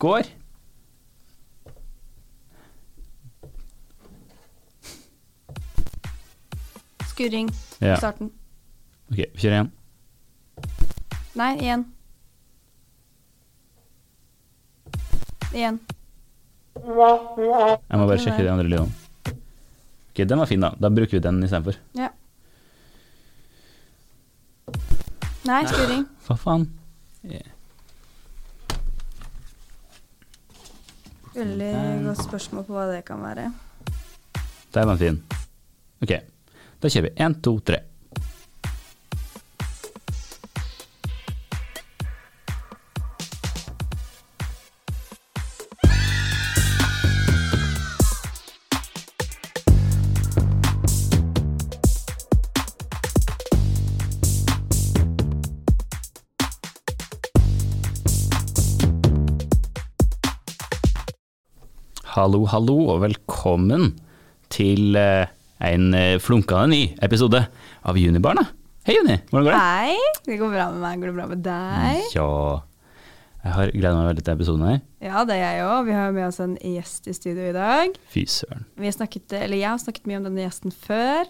går. Skurring Ja. i starten. Ok, kjør igjen. Nei, igjen. Igjen. Jeg må bare sjekke de andre lydene. Ok, den var fin, da. Da bruker vi den istedenfor. Ja. Nei, skurring. Hva faen? Yeah. Veldig godt spørsmål på hva det kan være. Den fin. Ok, da kjører vi. Én, to, tre. Hallo, hallo, og velkommen til eh, en eh, flunkende ny episode av Junibarna. Hei, Juni. Hvordan går det? Hei, det går bra med meg. Går det bra med deg? Ja Jeg har gleda meg veldig til episoden her. Ja, det er jeg òg. Vi har med oss en gjest i studio i dag. Fy søren. Vi har snakket, eller jeg har snakket mye om denne gjesten før.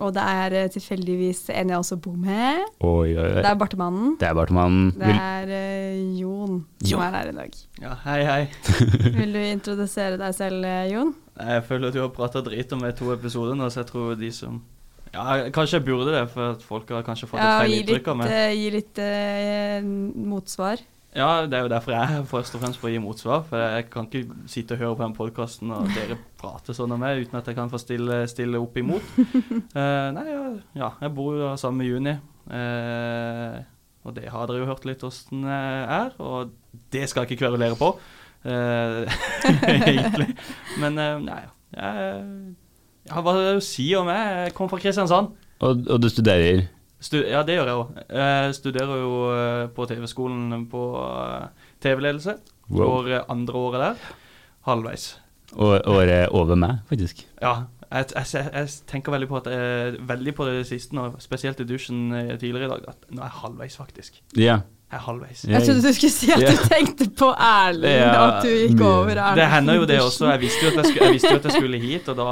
Og det er eh, tilfeldigvis en jeg også bor med. Oi, oi, oi. Det er Bartemannen. Det er Bartemannen. Det er uh, Jon som jo. er her i dag. Ja, hei, hei. Vil du introdusere deg selv, eh, Jon? Jeg føler at du har prata drit om meg i to episoder nå, så jeg tror de som Ja, kanskje jeg burde det, for at folk har kanskje fått et Ja, feil inntrykk av meg. Ja, gi litt uh, motsvar. Ja, det er jo derfor jeg er først og fremst for å gi motsvar. For jeg kan ikke sitte og høre på den podkasten og dere prater sånn om meg uten at jeg kan få stille, stille opp imot. Uh, nei, ja, ja, jeg bor jo sammen med Juni. Uh, og det har dere jo hørt litt åssen er, og det skal jeg ikke kverulere på, Uh, egentlig. Men nei, jeg, jeg har hva å si om meg. Jeg kom fra Kristiansand. og, og du studerer? Ja, det gjør jeg òg. Jeg studerer jo eh, på TV-skolen på eh, TV-ledelse. Wow. Går eh, andre året der. Halvveis. Og året over meg, faktisk. Ja. Jeg, jeg, jeg, tenker veldig på at jeg, veldig på det siste, nå, spesielt i dusjen tidligere i dag, at nå er jeg halvveis, faktisk. Ja. Jeg er halvveis. Jeg trodde du skulle si at du tenkte på Erlend, Ja, at du gikk over Erlend. Det hender jo det også. Jeg visste jo at jeg skulle, jeg visste jo at jeg skulle hit, og da,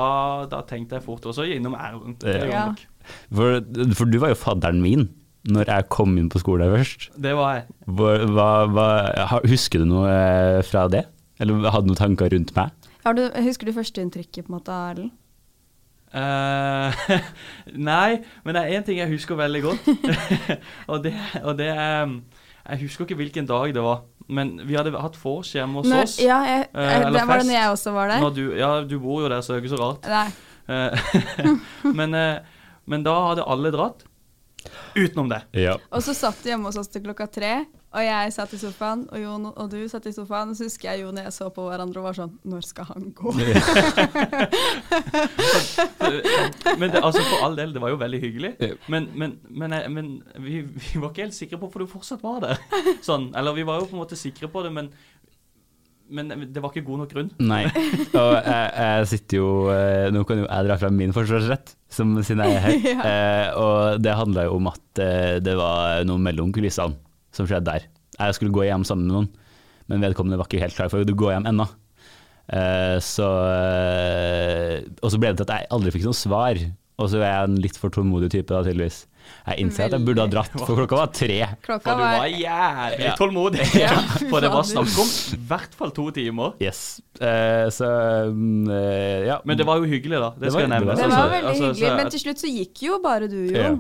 da tenkte jeg fort også innom Erlend. Det, gjorde Ja. jeg nok. For, for du var jo fadderen min når jeg kom inn på skolen først. det var jeg. Hva, hva, hva, husker du noe eh, fra det? Eller hadde du noen tanker rundt meg? Har du, husker du førsteinntrykket på en måte av Erlend? Uh, nei, men det er én ting jeg husker veldig godt. og, det, og det er Jeg husker ikke hvilken dag det var, men vi hadde hatt vors hjemme hos Når, oss. ja, jeg, Eh, jeg, eller det var det når jeg også var der. Du, ja, du bor jo der, så det er ikke så rart. Nei. Men, eh, men da hadde alle dratt. Utenom det. Ja. Og så satt de hjemme hos oss til klokka tre, og jeg satt i sofaen, og Jon og du satt i sofaen, og så husker jeg Jon og jeg så på hverandre og var sånn Når skal han gå? Men det, altså for all del, det var jo veldig hyggelig. Men, men, men, men vi, vi var ikke helt sikre på for du fortsatt var der. Sånn, eller vi var jo på en måte sikre på det, men, men det var ikke god nok grunn. Nei. Og jeg, jeg sitter jo eh, Nå kan jo jeg dra frem min forsvarsrett, som siden jeg er her. Ja. Eh, og det handla jo om at eh, det var noe mellom kulissene som skjedde der. Jeg skulle gå hjem sammen med noen, men vedkommende var ikke helt klar for å gå hjem ennå. Eh, så Og så ble det til at jeg aldri fikk noe svar. Og så er jeg en litt for tålmodig type, da, tydeligvis. Jeg innser at jeg burde ha dratt, for klokka var tre. Klokka For du var jævlig Ja. tålmodig. Ja, For det var snakk om i hvert fall to timer. Yes. Uh, så eh, ja. Men det var jo hyggelig, da. Det, Det skal var- jeg nevne. det var var veldig Altså, hyggelig, så- men til slutt så gikk jo bare du, Ja.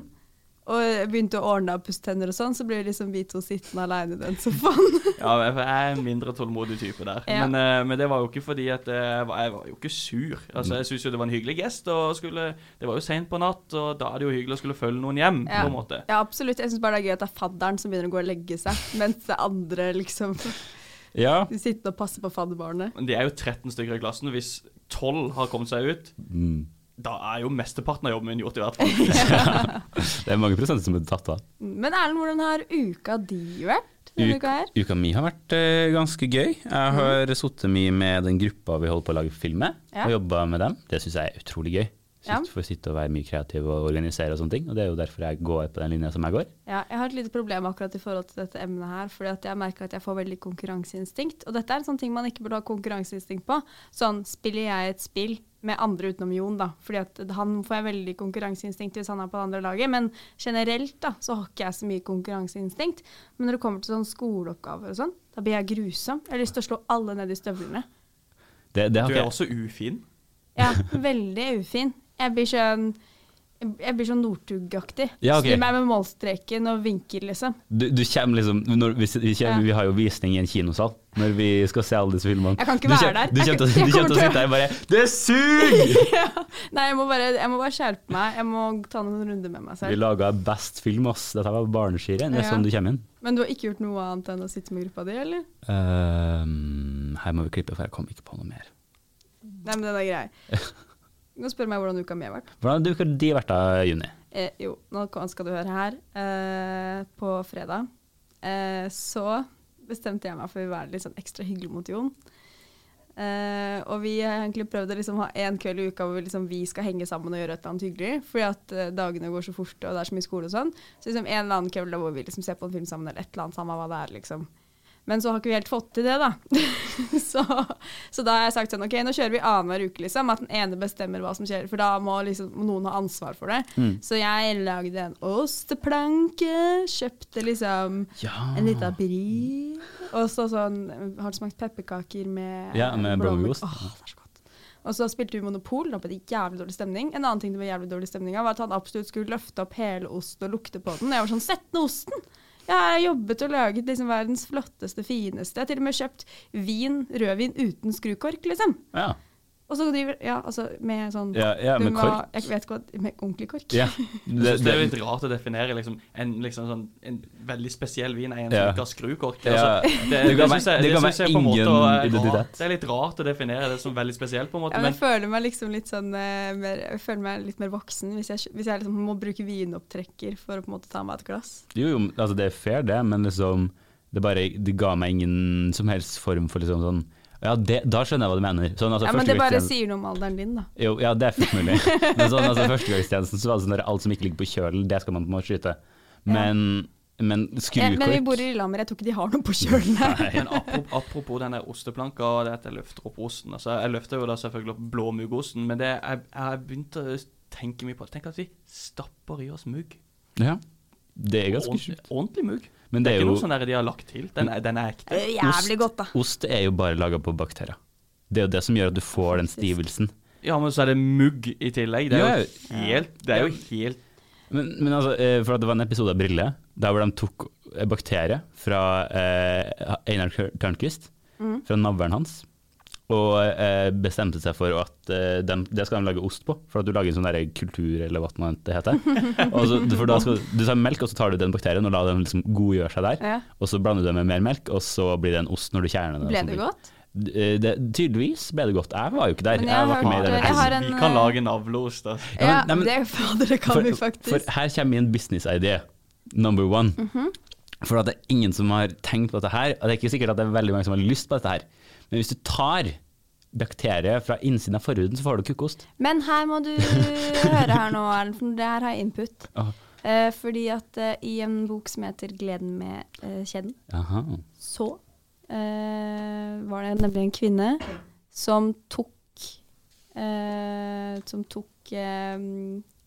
Og begynte å ordne og pusse tenner og sånn, så ble liksom vi to sittende alene i den sofaen. Ja, jeg er en mindre tålmodig type der. Ja. Men, eh, men det var jo ikke fordi at eh, jeg var, jeg var jo ikke sur. Altså, Jeg syns jo det var en hyggelig gest. Og skulle, det var jo seint på natt, og da er det jo hyggelig å skulle følge noen hjem. Ja. på en måte. Ja, absolutt. Jeg syns bare det er gøy at det er fadderen som begynner å gå og legge seg, mens det andre liksom ja. sitter og passer på fadderbarnet. Men De er jo 13 stykker i klassen. Hvis 12 har kommet seg ut, Mm. Da er jo mesteparten av jobben min gjort, i hvert fall. Det er mange prosenter som blir tatt av. Men Erlend, hvordan har uka di vært uka her? Uka mi har vært uh, ganske gøy. Jeg har sittet mye med den gruppa vi holder på å lage film med, Ja. og jobba med dem. Det syns jeg er utrolig gøy. Ja. For å sitte og være mye kreativ og organisere og sånne ting. Og det er jo derfor jeg går på den linja som jeg går. Ja, jeg har et lite problem akkurat i forhold til dette emnet her, fordi at jeg merker at jeg får veldig konkurranseinstinkt. Og dette er en sånn ting man ikke burde ha konkurranseinstinkt på. Sånn, spiller jeg et spill med andre utenom Jon, da, fordi han får jeg veldig konkurranseinstinkt hvis han er på det andre laget, men generelt da, så har ikke jeg så mye konkurranseinstinkt. Men når det kommer til sånn skoleoppgaver og sånn, da blir jeg grusom. Jeg har lyst til å slå alle ned i støvlene. Det, det har Du er også ufin. Ja, veldig ufin. Jeg blir sånn jeg blir sånn Northug-aktig. Ja, okay. Snur meg med målstreken og vinker, liksom. Du, du kommer liksom når vi, vi, kommer, vi har jo visning i en kinosal når vi skal se alle disse filmene. Jeg kan ikke du være der. Du kommer til, du kommer til å sitte der og bare Det suger! ja. Nei, jeg må, bare, jeg må bare skjerpe meg. Jeg må ta noen runder med meg selv. Vi laga best film, ass. Dette var barneskirenn. Det er Ja. sånn du kommer inn. Men du har ikke gjort noe annet enn å sitte med gruppa di, eller? Ehm, her må vi klippe, for jeg kom ikke på noe mer. Nei, men den er grei. Nå spør spørre meg hvordan uka mi har vært. Hvordan har uka de vært da, Juni? Eh, jo, nå skal du høre her. Eh, på fredag eh, så bestemte jeg meg for å være litt sånn ekstra hyggelig mot Jon. Eh, og vi har egentlig prøvd å liksom ha én kveld i uka hvor vi, liksom, vi skal henge sammen og gjøre et eller annet hyggelig. Fordi at eh, dagene går så fort, og det er så mye skole og sånn. Så liksom en eller annen kveld hvor vi liksom ser på en film sammen, eller et eller annet, samme hva det er, liksom. Men så har ikke vi helt fått til det, da. så, så da har jeg sagt sånn OK, nå kjører vi annenhver uke, liksom. At den ene bestemmer hva som skjer. For da må liksom noen ha ansvar for det. Mm. Så jeg lagde en osteplanke. Kjøpte liksom Ja. en liten brie. Og så sånn Har du smakt pepperkaker med Ja, med blåmuggost. Åh, det er så godt. Og så spilte vi Monopol. Da ble det jævlig dårlig stemning. En annen ting det var jævlig dårlig stemning av, var at han absolutt skulle løfte opp hele osten og lukte på den. Jeg var sånn Sett ned osten! Jeg har jobbet og laget liksom verdens flotteste, fineste. Jeg har til og med kjøpt vin, rødvin uten skrukork, liksom. Ja. Og så driver Ja, altså med sånn Ja, ja, du med må- kork. Jeg vet ikke hva Med ordentlig kork. ja. Det, det er jo litt rart å definere liksom, en, liksom sånn, en veldig spesiell vin er en Ja. som ikke har skrukork. Ja, Altså, det det, det, ga jeg, det det ga meg synes jeg på en måte er ingen identitet. rart. Det er litt rart å definere det som veldig spesielt, på en måte. Ja, men men jeg føler meg liksom litt sånn eh, mer, Jeg føler meg litt mer voksen hvis jeg, hvis jeg liksom må bruke vinopptrekker for å på en måte ta meg et glass. jo, jo, altså det er fair, det, men liksom det, bare, det ga meg ingen som helst form for liksom sånn Ja, det, da skjønner jeg hva du mener. Sånn, altså, Ja, Men det bare sier noe om alderen din, da. Jo, ja, det er fullt mulig. Men sånn, altså, førstegangstjenesten så var det sånn at alt som ikke ligger på kjølen, det skal man på en måte skyte. Men, men Eh, skrukork Men vi bor i Lillehammer, jeg tror ikke de har noe på kjølen her. Men apropos, apropos denne osteplanka og det at jeg løfter opp osten. Altså, jeg løfter jo da selvfølgelig opp blåmuggosten, men det jeg, jeg begynte å tenke mye på Tenk at vi stapper i oss mugg. Ja, det er ganske Ordentlig, ordentlig mugg. Men Det det er er ikke jo noe sånn der de har lagt til. Den er, den er ekte. Det er jævlig godt, da. Ost er jo bare laga på bakterier. Det er jo det som gjør at du får den stivelsen. Ja, men så er det mugg i tillegg. Det er Ja, jo helt Det er jo helt Men, men altså, eh, for at det var en episode av Brille der hvor de tok eh, bakterier fra eh, Einar Tør- Tørnquist, Mm. fra navlen hans, og eh, bestemte seg for at eh, den, det skal de lage ost på, for at du lager en sånn der kultur, eller hva det heter. og så, for da skal du tar melk, og så tar du den bakterien og lar den liksom godgjøre seg der, Ja. og så blander du det med mer melk, og så blir det en ost når du kjerner den. Ble det godt? Eh, Det, tydeligvis ble det godt. Jeg var jo ikke der. Jeg var har ikke med i hørt- den jeg episoden. en, Vi kan lage navleost, da. Ja, Ja, det, fader, det kan for, vi faktisk. For her kommer min business-idé, number one. Mhm. For at det er ingen som har tenkt på dette her, og det er ikke sikkert at det er veldig mange som har lyst på dette her. Men hvis du tar bakterier fra innsiden av forhuden, så får du kukkost. Men her må du høre her nå, Erlend, for det her har jeg input. Åh. Eh, fordi at eh, i en bok som heter 'Gleden med eh, kjeden', Aha. så eh, var det nemlig en kvinne som tok eh, Som tok eh,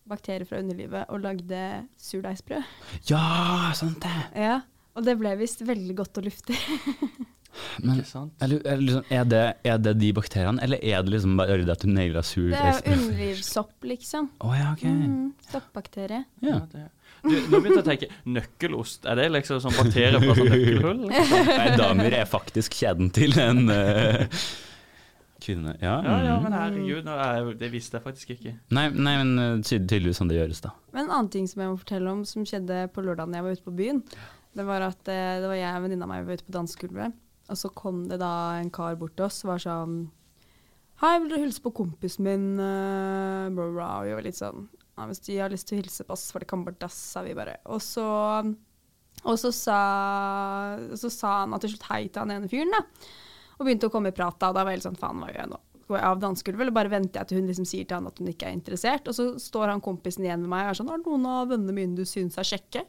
bakterier fra underlivet og lagde surdeigsbrød. Ja, sant det! Ja, og det ble visst veldig godt og luftig. Men Ikke sant? er, det- er, liksom, er, det, er det de bakteriene, eller er det liksom bare at du naila sur Det er jo underlivssopp, liksom. Oh, ja, okay. Mm, soppbakterie. Ja. Ja, det. Du, nå begynte jeg å tenke Nøkkelost, er det liksom sånn bakterier fra sånn nøkkelhull? Nei, damer er faktisk kjeden til en uh, kvinne. Ja, Ja, ja, mm. men herregud, nå er, jeg- det visste jeg faktisk ikke. Nei, nei, men eh, tydeligvis sånn det gjøres, da. Men en annen ting som jeg må fortelle om, som skjedde på lørdag da jeg var ute på byen, det var at eh, det var jeg og venninna mi var ute på dansegulvet, og så kom det da en kar bort til oss og var sånn Hei, vil dere hilse på kompisen min? Uh, bla, bla. Vi var litt sånn ja, Hvis de har lyst til å hilse på oss, for det kan bare dass, sa vi bare. Og så, og så sa, så sa han til slutt hei til han ene fyren, da. Og begynte å komme i prat da, og da var jeg helt sånn faen, hva gjør jeg nå? går jeg av dansegulvet, eller bare venter jeg til hun liksom sier til han at hun ikke er interessert. Og så står han kompisen igjen med meg og er sånn 'Har noen av vennene mine du syns er kjekke?'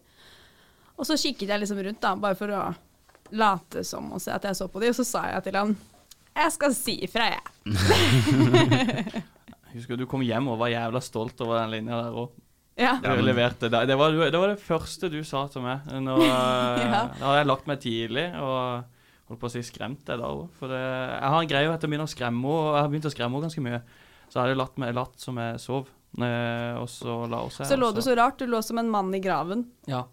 Og så kikket jeg liksom rundt, da, bare for å late som å se at jeg så på de, og så sa jeg til han 'Jeg skal si ifra, jeg'. Jeg husker du kom hjem og var jævla stolt over den linja der òg. Ja. Du leverte det. Det var, det var det første du sa til meg. Når, Ja. Da hadde jeg lagt meg tidlig og holdt på å si skremt deg da òg. For det, jeg har en greie etter å begynne å skremme henne, og jeg har begynt å skremme henne ganske mye. Så jeg hadde latt, meg, latt som jeg sov, eh, og så la hun seg. Så lå du så rart, du lå som en mann i graven. Ja.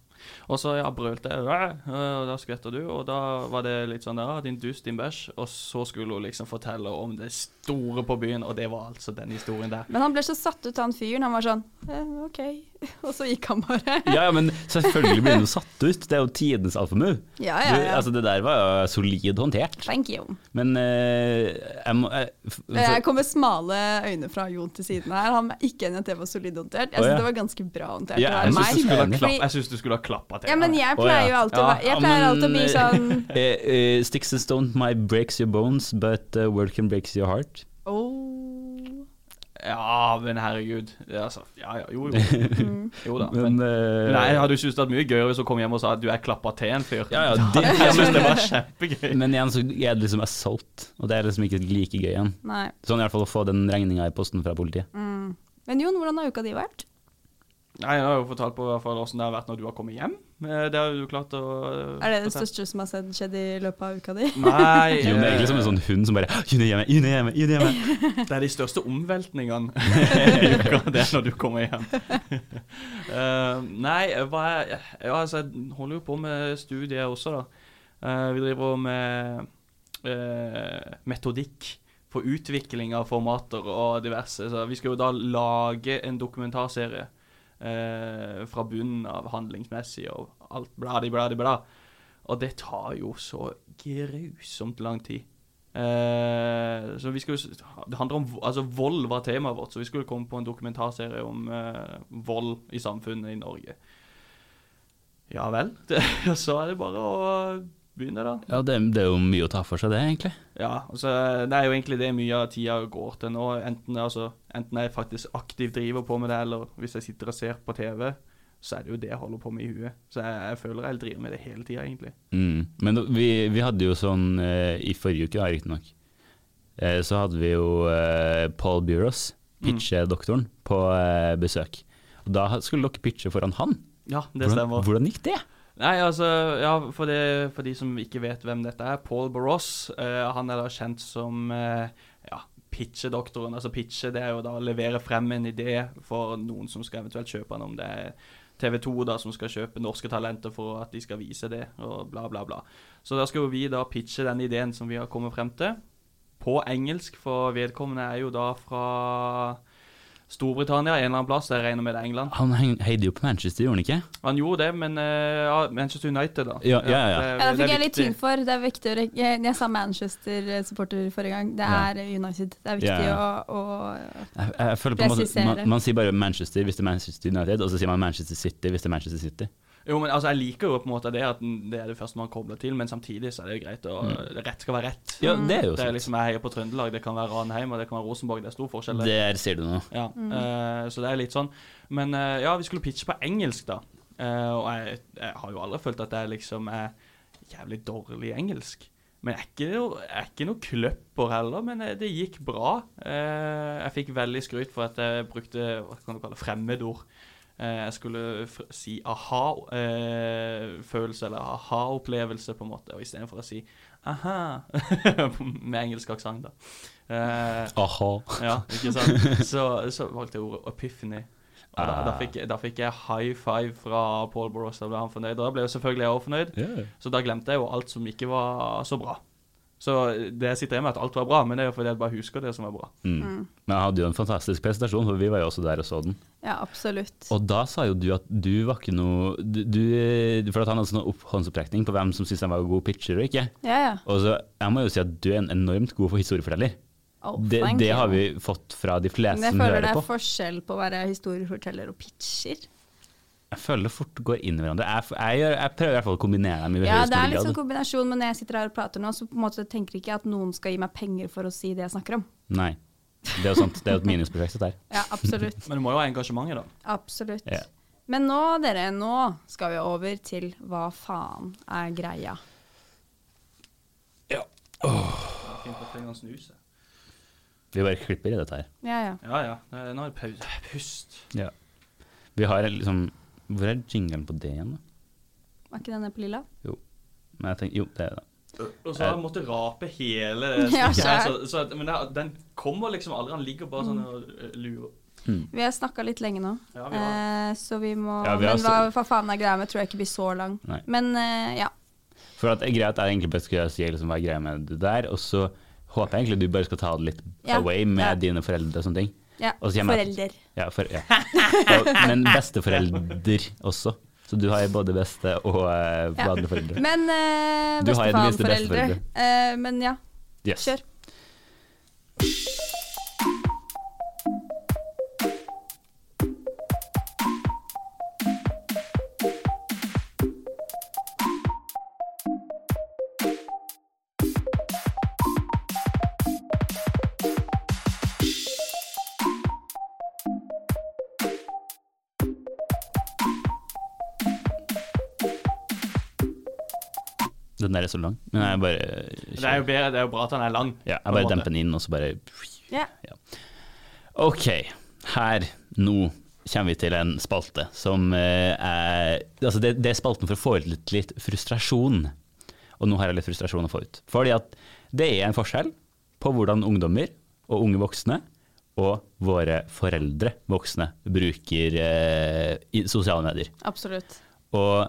Og så ja, brølte jeg, og da skvetter du, og da var det litt sånn der, din dust, din bæsj. Og så skulle hun liksom fortelle om det store på byen, og det var altså den historien der. Men han ble så satt ut, han fyren. Han var sånn eh, OK. Og så gikk han bare. Ja, ja, men selvfølgelig blir du satt ut. Det er jo tidenes alfamu Ja, ja, ja. altså, det der var jo solid håndtert. Thank you. Men uh, jeg må uh, for... Jeg kom kommer smale øyne fra Jon til siden her. Han er ikke enig i at det var solid håndtert. Jeg syns ja. det var ganske bra håndtert. Ja, jeg syns du, skulle ha du skulle klappa til. Ja, men jeg pleier jo alltid Ja, Jeg pleier alltid å bli sånn eh, Sticks and stone might breaks your bones, but uh, work can breaks your heart. oh. Ja, men herregud. Altså, ja, ja, jo, jo. mm. jo da. Men, Men eh, nei, jeg hadde jo syntes det hadde vært mye gøyere hvis hun kom hjem og sa at du er klappa til en fyr. Ja, ja, det, Jeg synes det var kjempegøy. Men igjen så er det liksom solgt, og det er liksom ikke like gøy igjen. Nei. Sånn i hvert fall å få den regninga i posten fra politiet. Mm. Men Jon, hvordan har uka di vært? Nei, Jeg har jo fortalt på hvert fall hvordan det har vært når du har kommet hjem. Eh, Det har jo du klart å Er det den største som har skjedd, skjedd i løpet av uka di? Nei, Jo, det er egentlig som en eh, sånn hund som bare June er hjemme, June er hjemme, er hjemme. det er de største omveltningene i uka. Det er når du kommer hjem. Uh, nei, hva er ja, altså, Jeg holder jo på med studier også, da. Uh, vi driver med uh, metodikk for utvikling av formater og diverse. Så vi skal jo da lage en dokumentarserie eh, fra bunnen av handlingsmessig og alt bladi, bladi, bla. Og det tar jo så grusomt lang tid. Eh, så vi skulle, Det handler om altså Vold var temaet vårt, så vi skulle komme på en dokumentarserie om eh, vold i samfunnet i Norge. Ja vel. Det, så er det bare å begynne, da. Ja, det, det er jo mye å ta for seg, det, egentlig. Ja, altså Det er jo egentlig det mye av tida går til nå. Enten, altså, enten jeg faktisk aktivt driver på med det, eller hvis jeg sitter og ser på TV, så er det jo det jeg holder på med i huet. Så jeg, jeg føler jeg driver med det hele tida, egentlig. Mm. Men vi, vi hadde jo sånn eh, i forrige uke, riktignok, eh, så hadde vi jo eh, Paul Buros, pitchedoktoren, på besøk. Og da skulle dere pitche foran han. Ja, det Hvordan, stemmer. hvordan gikk det? Nei, altså, ja, for, det, for de som ikke vet hvem dette er, Paul Barros, eh, han er da kjent som eh, ja, pitchedoktoren. Altså pitche, det er jo da å levere frem en idé for noen som skal eventuelt kjøpe den, om det er TV 2 da som skal kjøpe norske talenter for at de skal vise det, og bla, bla, bla. Så da skal jo vi da pitche den ideen som vi har kommet frem til, på engelsk, for vedkommende er jo da fra Storbritannia, en eller annen plass, jeg regner med det England. Han heide jo på Manchester, gjorde han ikke? Han gjorde det, men eh, ja, Manchester United, da. Ja, ja, ja. det- Ja, det er fikk jeg litt tyn for. Det er viktig å Jeg, jeg sa Manchester-supporter forrige gang. Det Ja. er United. Det er viktig Ja, å, å Jeg, jeg føler på en måte Presisere. man, man sier bare Manchester hvis det er Manchester United, og så sier man Manchester City hvis det er Manchester City. Jo, men altså, jeg liker jo på en måte det at det er det første man kobler til, men samtidig så er det jo greit å Rett skal være rett. Ja, det er jo Det er liksom, Jeg heier på Trøndelag, det kan være Ranheim og det kan være Rosenborg. Det er stor forskjell. der. sier ser du noe. Ja, eh, så det er litt sånn. Men uh, ja, vi skulle pitche på engelsk, da. Uh, og jeg, jeg har jo aldri følt at jeg liksom er jævlig dårlig i engelsk. Men jeg er ikke noe, jeg er ikke noe kløpper heller, men det gikk bra. Eh, jeg fikk veldig skryt for at jeg brukte hva kan du kalle fremmedord. Eh, jeg skulle si aha-følelse, eller aha-opplevelse, på en måte, og istedenfor å si aha med engelsk aksent, da. Eh, Aha. ja, ikke sant? Så, så valgte jeg ordet epiphany. Og da, da, Ah. fikk, jeg- da fikk jeg high five fra Paul Burrows, da ble han fornøyd. Og da ble jo selvfølgelig jeg også fornøyd, yeah. så da glemte jeg jo alt som ikke var så bra. Så det jeg sitter igjen med, at alt var bra, men det er jo fordi jeg bare husker det som var bra. Mm. Men jeg hadde jo en fantastisk presentasjon, for vi var jo også der og så den. Ja, absolutt. Og da sa jo du at du var ikke noe du, du, For at han hadde sånn håndsopptrekning på hvem som syntes han var god pitcher og ikke. Ja, ja. Og så, jeg må jo si at du er en enormt god historieforteller. Oh, Det, det har vi fått fra de fleste som hører Men jeg føler det er på. forskjell på å være historieforteller og pitcher. Jeg føler det fort går inn i hverandre. Jeg, jeg, gjør, jeg prøver i hvert fall å kombinere dem i Ja, det er liksom grad. kombinasjon, men når jeg sitter her og prater nå, så på en måte tenker jeg ikke at noen skal gi meg penger for å si det jeg snakker om. Nei. Det er jo sant. Det er jo et minusprosjekt, dette her. Ja, absolutt. Men du må jo ha engasjementet, da. Absolutt. Ja. Men nå, dere, nå skal vi over til hva faen er greia. Fint at jeg kan snuse. Vi bare klipper i dette her. Ja, ja. Ja ja, nå er det pause. Pust. Ja. Vi har liksom Hvor er jinglen på det igjen, da? Var ikke den der på lilla? Jo. Men jeg tenker, jo, det er det. Og så har jeg måttet rape hele Ja. Så, så, at- men det, den kommer liksom aldri. Han ligger bare sånn og lurer. lurer. Vi har snakka litt lenge nå, Ja, vi har. eh, så vi må Ja, vi Men hva, hva faen er greia med, tror jeg ikke blir så lang. Nei. Men eh, ja. For at det er greit, er egentlig bare å si liksom, hva er greia med det der, og så håper jeg egentlig du bare skal ta det litt Ja, away med ja. dine foreldre og sånne ting. Ja. Forelder. Ja, for, ja. Og, men besteforelder også. Så du har både beste- og eh, Ja. badleforeldre. Men eh, Du har i det besteforeldre. Eh, men ja, Yes. kjør. Den der er så lang. Men jeg bare Det er jo bedre, det er jo bra at den er lang. Ja, jeg bare demper den inn, og så bare Ja. OK. Her, nå kommer vi til en spalte som eh, er Altså, det, det er spalten for å få ut litt, litt frustrasjon. Og nå har jeg litt frustrasjon å få ut. Fordi at det er en forskjell på hvordan ungdommer og unge voksne og våre foreldre, voksne, bruker eh, sosiale medier. Absolutt. Og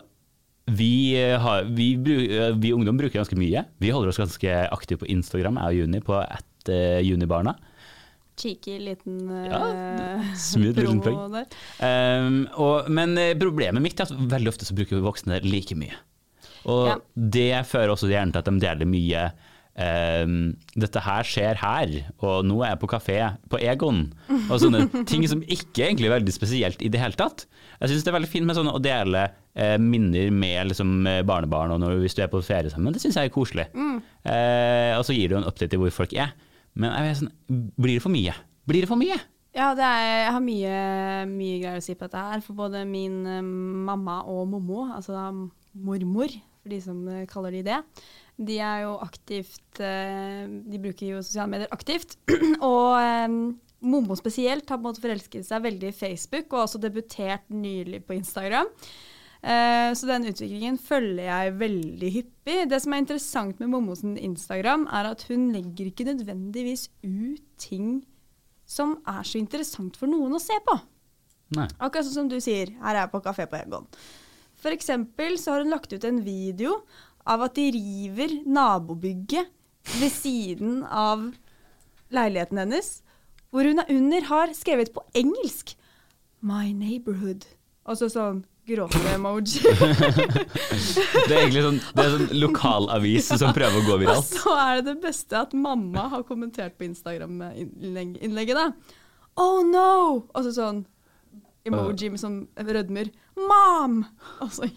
vi, eh, har, vi, eh, vi ungdom bruker ganske mye. Vi holder oss ganske aktive på Instagram, jeg og Juni, på at uh, Junibarna. Cheeky liten Ja, uh, smooth liten promo der. Um, og, men problemet mitt er at veldig ofte så bruker voksne like mye. Og Ja. det fører også gjerne til at de deler mye um, Dette her skjer her, og nå er jeg på kafé på Egon. Og sånne ting som ikke egentlig er veldig spesielt i det hele tatt. Jeg syns det er veldig fint med sånne å dele eh, minner med liksom, eh, barnebarn og når, hvis du er på ferie sammen. Det syns jeg er koselig. Eh, og så gir du en update til hvor folk er. Men jeg vet sånn, blir det for mye? Blir det for mye? Ja, det er, jeg har mye, mye greier å si på dette her. For både min eh, mamma og mommo, altså mormor, for de som kaller de det, de er jo aktivt eh, De bruker jo sosiale medier aktivt. og eh, mommo spesielt har på en måte forelsket seg veldig i Facebook, og også debutert nylig på Instagram. Eh, Så den utviklingen følger jeg veldig hyppig. Det som er interessant med Mommos Instagram, er at hun legger ikke nødvendigvis ut ting som er så interessant for noen å se på. Nei. Akkurat sånn som du sier, her er jeg på kafé på Egon. For eksempel så har hun lagt ut en video av at de river nabobygget ved siden av leiligheten hennes, hvor hun under har skrevet på engelsk My neighborhood. Og så sånn gråte-emoji. Det er egentlig sånn, det er sånn lokalavis som prøver å gå viralt. Og så er det det beste at mamma har kommentert på Instagram-innlegget, da. Oh no! Og så sånn emoji med sånn rødmer. Mom! Altså.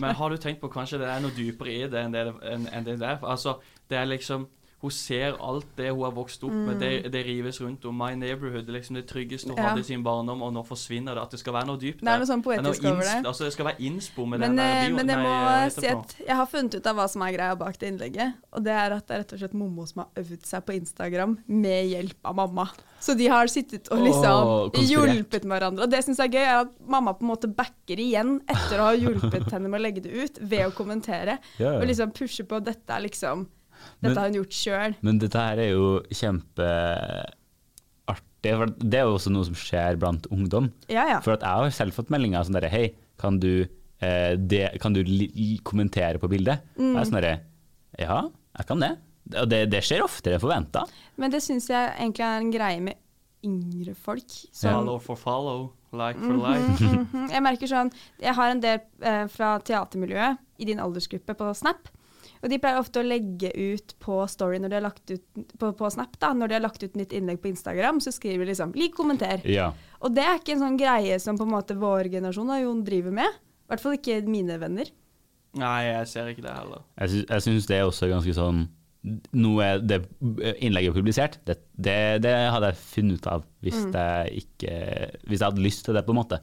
Men har du tenkt på kanskje det er noe dypere i det enn det, enn, enn det der? Altså, det er liksom Hun ser alt det hun har vokst opp med, det, det rives rundt om. My neighborhood, liksom det tryggeste hun Mm. Ja. hadde i sin barndom, og nå forsvinner det. At det skal være noe dypt Det er noe sånn Det er noe poetisk over det. Altså, det skal være innspo med Men, den der eh, men jeg må nei, si at jeg har funnet ut av hva som er greia bak det innlegget. Og det er at det er rett og slett Mommo som har øvd seg på Instagram med hjelp av mamma. Så de har sittet og liksom oh, hjulpet med hverandre. Og det syns jeg er gøy, er at mamma på en måte backer igjen etter å ha hjulpet henne med å legge det ut, ved å kommentere. Ja. Og liksom pushe på at dette er liksom Dette har hun gjort sjøl. Men dette her er jo kjempeartig. For det er jo også noe som skjer blant ungdom. Ja, ja. For at jeg har selv fått meldinger sånn derre Hei, kan du, eh, det, kan du kommentere på bildet? Og jeg er sånn derre Ja, jeg kan det. Og det, det skjer oftere enn forventa. Men det syns jeg egentlig er en greie med yngre folk. Som, Follow for follow, like for like. Mhm. Jeg merker sånn Jeg har en del eh, fra teatermiljøet i din aldersgruppe på Snap. Og de pleier ofte å legge ut på story når de har lagt ut på, på Snap, da, når de har lagt ut nytt innlegg på Instagram, så skriver de liksom 'lik, kommenter'. Ja. Og det er ikke en sånn greie som på en måte vår generasjon da, Jon driver med. I hvert fall ikke mine venner. Nei, jeg ser ikke det heller. Jeg syns, jeg syns det er også ganske sånn noe det innlegget publisert. Det, det, det hadde jeg funnet ut av hvis, jeg ikke, hvis jeg hadde lyst til det, på en måte.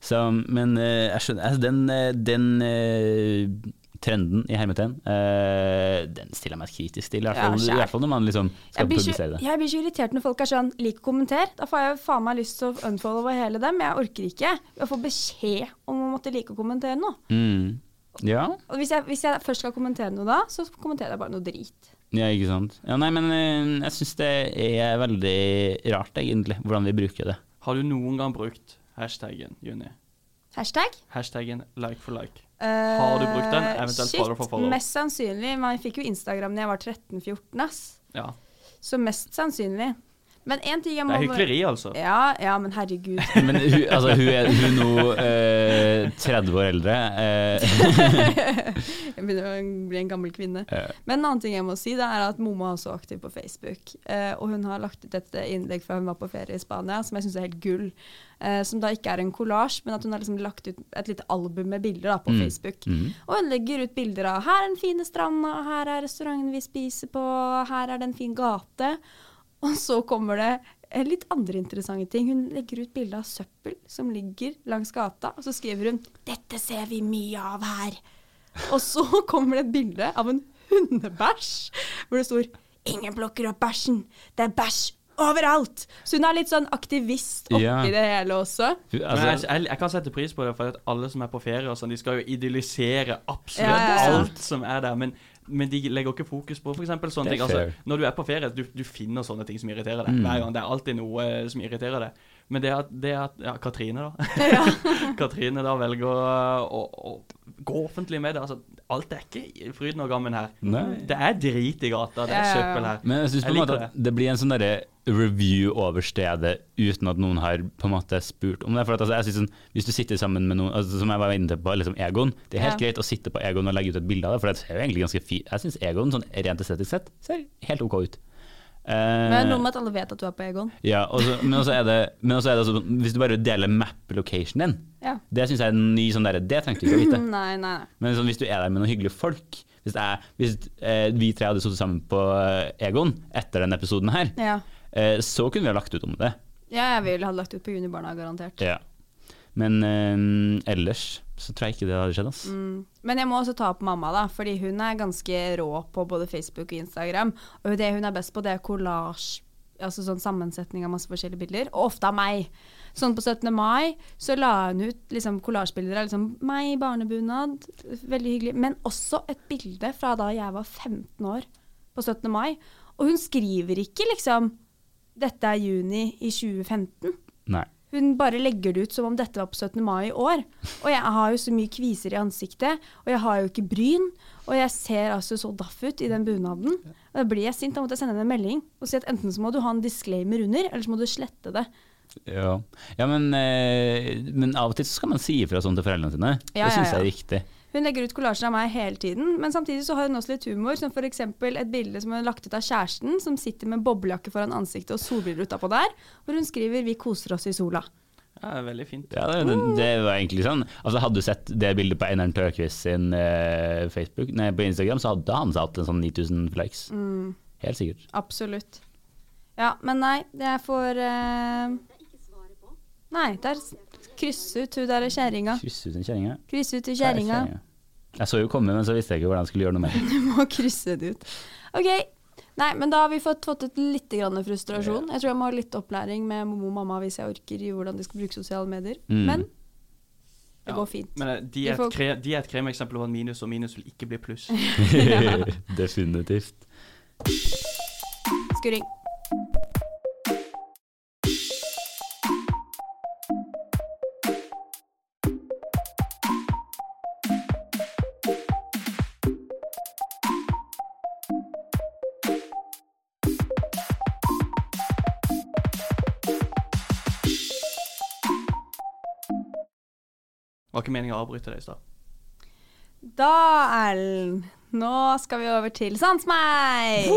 Så, men eh, jeg skjønner altså, Den, eh, den eh, trenden i hermetegn, uh, den stiller jeg meg kritisk til. I hvert Ja, fall, i hvert fall når man liksom skal publisere det. jeg blir så irritert når folk er sånn 'lik og kommenter'. Da får jeg faen meg lyst til å unfollowe hele dem. Jeg orker ikke å få beskjed om å måtte like å kommentere noe. Mm. Ja. Og hvis jeg, hvis jeg først skal kommentere noe da, så kommenterer jeg bare noe drit. ja, ikke sant. Ja, nei, men eh, jeg syns det er veldig rart, egentlig, hvordan vi bruker det. Har du noen gang brukt hashtaggen, Juni? Hashtag? Hashtaggen like for like. Har du brukt den? Eventuelt follow for follow? Mest sannsynlig. Man fikk jo Instagram da jeg var 13-14, ass. Ja. Så mest sannsynlig. Men én ting jeg må Det er hykleri, altså. Ja, ja, men herregud. Men hun, altså, hun er hun nå eh, 30 år eldre. eh, jeg begynner å bli en gammel kvinne. eh, Men en annen ting jeg må si, det er at mamma er også aktiv på Facebook. Eh, og hun har lagt ut et innlegg fra hun var på ferie i Spania, som jeg syns er helt gull. Eh, som da ikke er en kollasj, men at hun har liksom lagt ut et lite album med bilder da, på Mm. Facebook. Mm. Og hun legger ut bilder av her er den fine stranda, her er restauranten vi spiser på, her er det en fin gate. Og så kommer det eh, litt andre interessante ting. Hun legger ut bilde av søppel som ligger langs gata, og så skriver hun 'Dette ser vi mye av her'. Og så kommer det et bilde av en hundebæsj, hvor det står 'Ingen plukker opp bæsjen, det er bæsj overalt'. Så hun er litt sånn aktivist oppi Ja. det hele også. Men altså, jeg, jeg, jeg kan sette pris på det, for at alle som er på ferie, og sånn, de skal jo idyllisere absolutt Ja, ja, ja. alt som er der. Men, men de legger ikke fokus på f.eks. sånne ting. Altså, når du er på ferie, du, du finner sånne ting som irriterer deg. Mm. Hver gang. Det er alltid noe eh, som irriterer deg. Men det at, det at ja, Katrine, da. Ja. Katrine da velger å, å, å gå offentlig med det. Altså, alt er ikke fryden og gammen her. Nei. Det er drit i gata, det er Ja, ja, ja. søppel her. Men jeg syns på en måte at det blir en sånn derre review over stedet uten at noen har på en måte spurt om det. For at, altså, jeg synes sånn, Hvis du sitter sammen med noen, altså, som jeg var inne på, liksom Egon Det er helt Ja. greit å sitte på Egon og legge ut et bilde av det, for det ser jo egentlig ganske fint Jeg syns Egon sånn rent estetisk sett ser helt OK ut. Eh, Men det er noe med at alle vet at du er på Egon. ja, også, men også er det, men også er det altså, Hvis du bare deler map-locationen din, Ja. det syns jeg er en ny sånn derre Det trengte du ikke å vite. Nei, nei, nei. Men sånn, hvis du er der med noen hyggelige folk Hvis, jeg, hvis eh, vi tre hadde sittet sammen på eh, Egon etter denne episoden her, Ja. eh, så kunne vi ha lagt ut om det. ja, jeg ville ha lagt ut på Junibarna, garantert. Ja. Men eh, ellers så tror jeg ikke det hadde skjedd. Ass. Mm. Men jeg må også ta opp mamma, da, fordi hun er ganske rå på både Facebook og Instagram. Og det hun er best på, det er collage. Altså sånn sammensetning av masse forskjellige bilder. Og ofte av meg. Sånn på 17. mai så la hun ut liksom kollasjbilder av liksom meg i barnebunad. Veldig hyggelig. Men også et bilde fra da jeg var 15 år, på 17. mai. Og hun skriver ikke liksom 'Dette er juni i 2015'. Nei. Hun bare legger det ut som om dette var på 17. mai i år. Og jeg har jo så mye kviser i ansiktet, og jeg har jo ikke bryn. Og jeg ser altså så daff ut i den bunaden. Og Da blir jeg sint, da måtte jeg sende henne en melding og si at enten så må du ha en disclaimer under, eller så må du slette det. Ja, ja men, eh, men av og til så skal man si ifra sånn til foreldrene sine. Ja, det syns ja, ja. jeg er riktig. Hun legger ut kollasjer av meg hele tiden, men samtidig så har hun også litt humor. Som f.eks. et bilde som hun har lagt ut av kjæresten, som sitter med boblejakke foran ansiktet og solbriller utapå der, hvor hun skriver 'Vi koser oss i sola'. Ja, det er veldig fint. Ja, det, det, det var egentlig sånn. Altså, hadde du sett det bildet på Einar Tørkvist sin eh, Facebook, nei, på Instagram, så hadde han satt en sånn 9000 likes. Mm, Helt sikkert. absolutt. Ja, men nei, det er for eh, Nei, der krysse ut hun der kjerringa. Krysse ut en kjerring, ja. Krysse ut er kjerringa. kjerringa. Jeg så jo komme, men så visste jeg ikke hvordan jeg skulle gjøre noe med det. Du må krysse det ut. OK. Nei, men da har vi fått, fått ut litt grann frustrasjon. Jeg tror jeg må ha litt opplæring med Momo og mamma hvis jeg orker i hvordan de skal bruke sosiale medier. Mm. Men det Ja, går fint. Men eh, de er, får- kre, de er et kremeksempel på en minus, og minus vil ikke bli pluss. Definitivt. Skurring. Var ikke meningen å avbryte deg i stad. Da, Erlend, Nå skal vi over til Sans meg!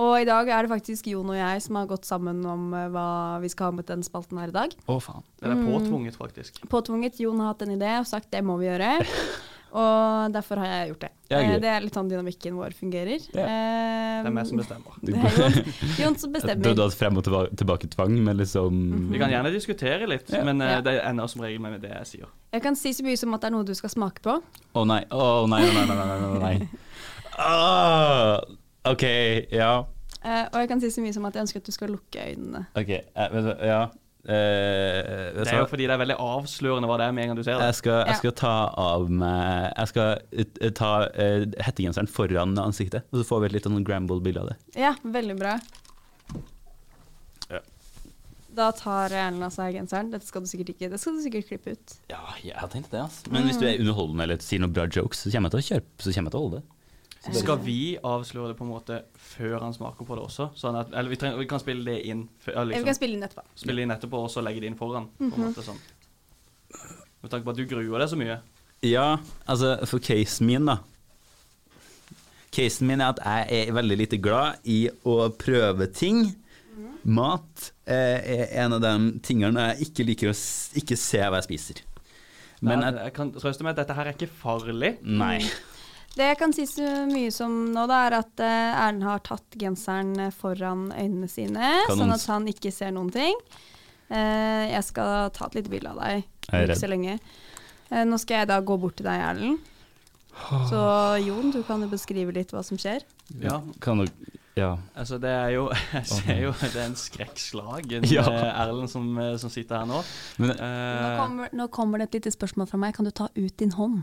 Og i dag er det faktisk Jon og jeg som har gått sammen om eh, hva vi skal ha med den spalten her i dag. Å, faen. Det er påtvunget, faktisk. Påtvunget. Jon har hatt en idé og sagt det må vi gjøre. Og derfor har jeg gjort det. Ja, gøy. Eh, det er litt sånn dynamikken vår fungerer. Ja. Eh, Det er meg som bestemmer. Det er Jon, Jon som Du bestemmer. Du hatt frem og tilbake tvang, men liksom Vi kan gjerne diskutere litt, Ja. men eh, Ja. det ender som regel med det jeg sier. Jeg kan si så mye som at det er noe du skal smake på. Å nei, å nei, nei, nei, nei, nei, nei. Ah, OK, ja. Eh, og jeg kan si så mye som at jeg ønsker at du skal lukke øynene. OK, ja. Eh, Det er jo fordi det er veldig avslørende hva det er med en gang du ser det. Jeg skal, jeg skal ta av meg Jeg skal eh, ta uh, hettegenseren foran ansiktet, og så får vi et litt sånn Gramble-bilde av det. Ja, veldig bra. Ja. Da tar Erlend av seg genseren. Dette skal du sikkert ikke Det skal du sikkert klippe ut. Ja, jeg har tenkt det, altså. Men hvis du er underholdende eller sier noen bra jokes, så kommer jeg til å kjøre, så kommer jeg til å holde det. Skal vi avsløre det på en måte før han smaker på det også? Sånn at, eller vi, trenger, vi kan spille det inn før, Eh, Vi liksom, kan spille inn etterpå. Spille inn etterpå og så legge det inn foran. på en måte sånn. Med tanke på at du gruer deg så mye. Ja, altså for casen min, da. Casen min er at jeg er veldig lite glad i å prøve ting. Mat eh, er en av de tingene jeg ikke liker å s ikke se hva jeg spiser. Men Nei, jeg, jeg kan trøste med at dette her er ikke farlig. Nei. Det jeg kan si så mye som nå, da, er at eh, Erlend har tatt genseren eh, foran øynene sine, sånn at han ikke ser noen ting. Eh, jeg skal ta et lite bilde av deg ikke så lenge. Eh, nå skal jeg da gå bort til deg, Erlend. Så Jon, du kan jo beskrive litt hva som skjer. Ja, Kan du Ja. altså det er jo Jeg ser jo det er en skrekkslagen Ja. Erlend som, som sitter her nå. Men, Nå Eh, kommer, nå kommer det et lite spørsmål fra meg. Kan du ta ut din hånd?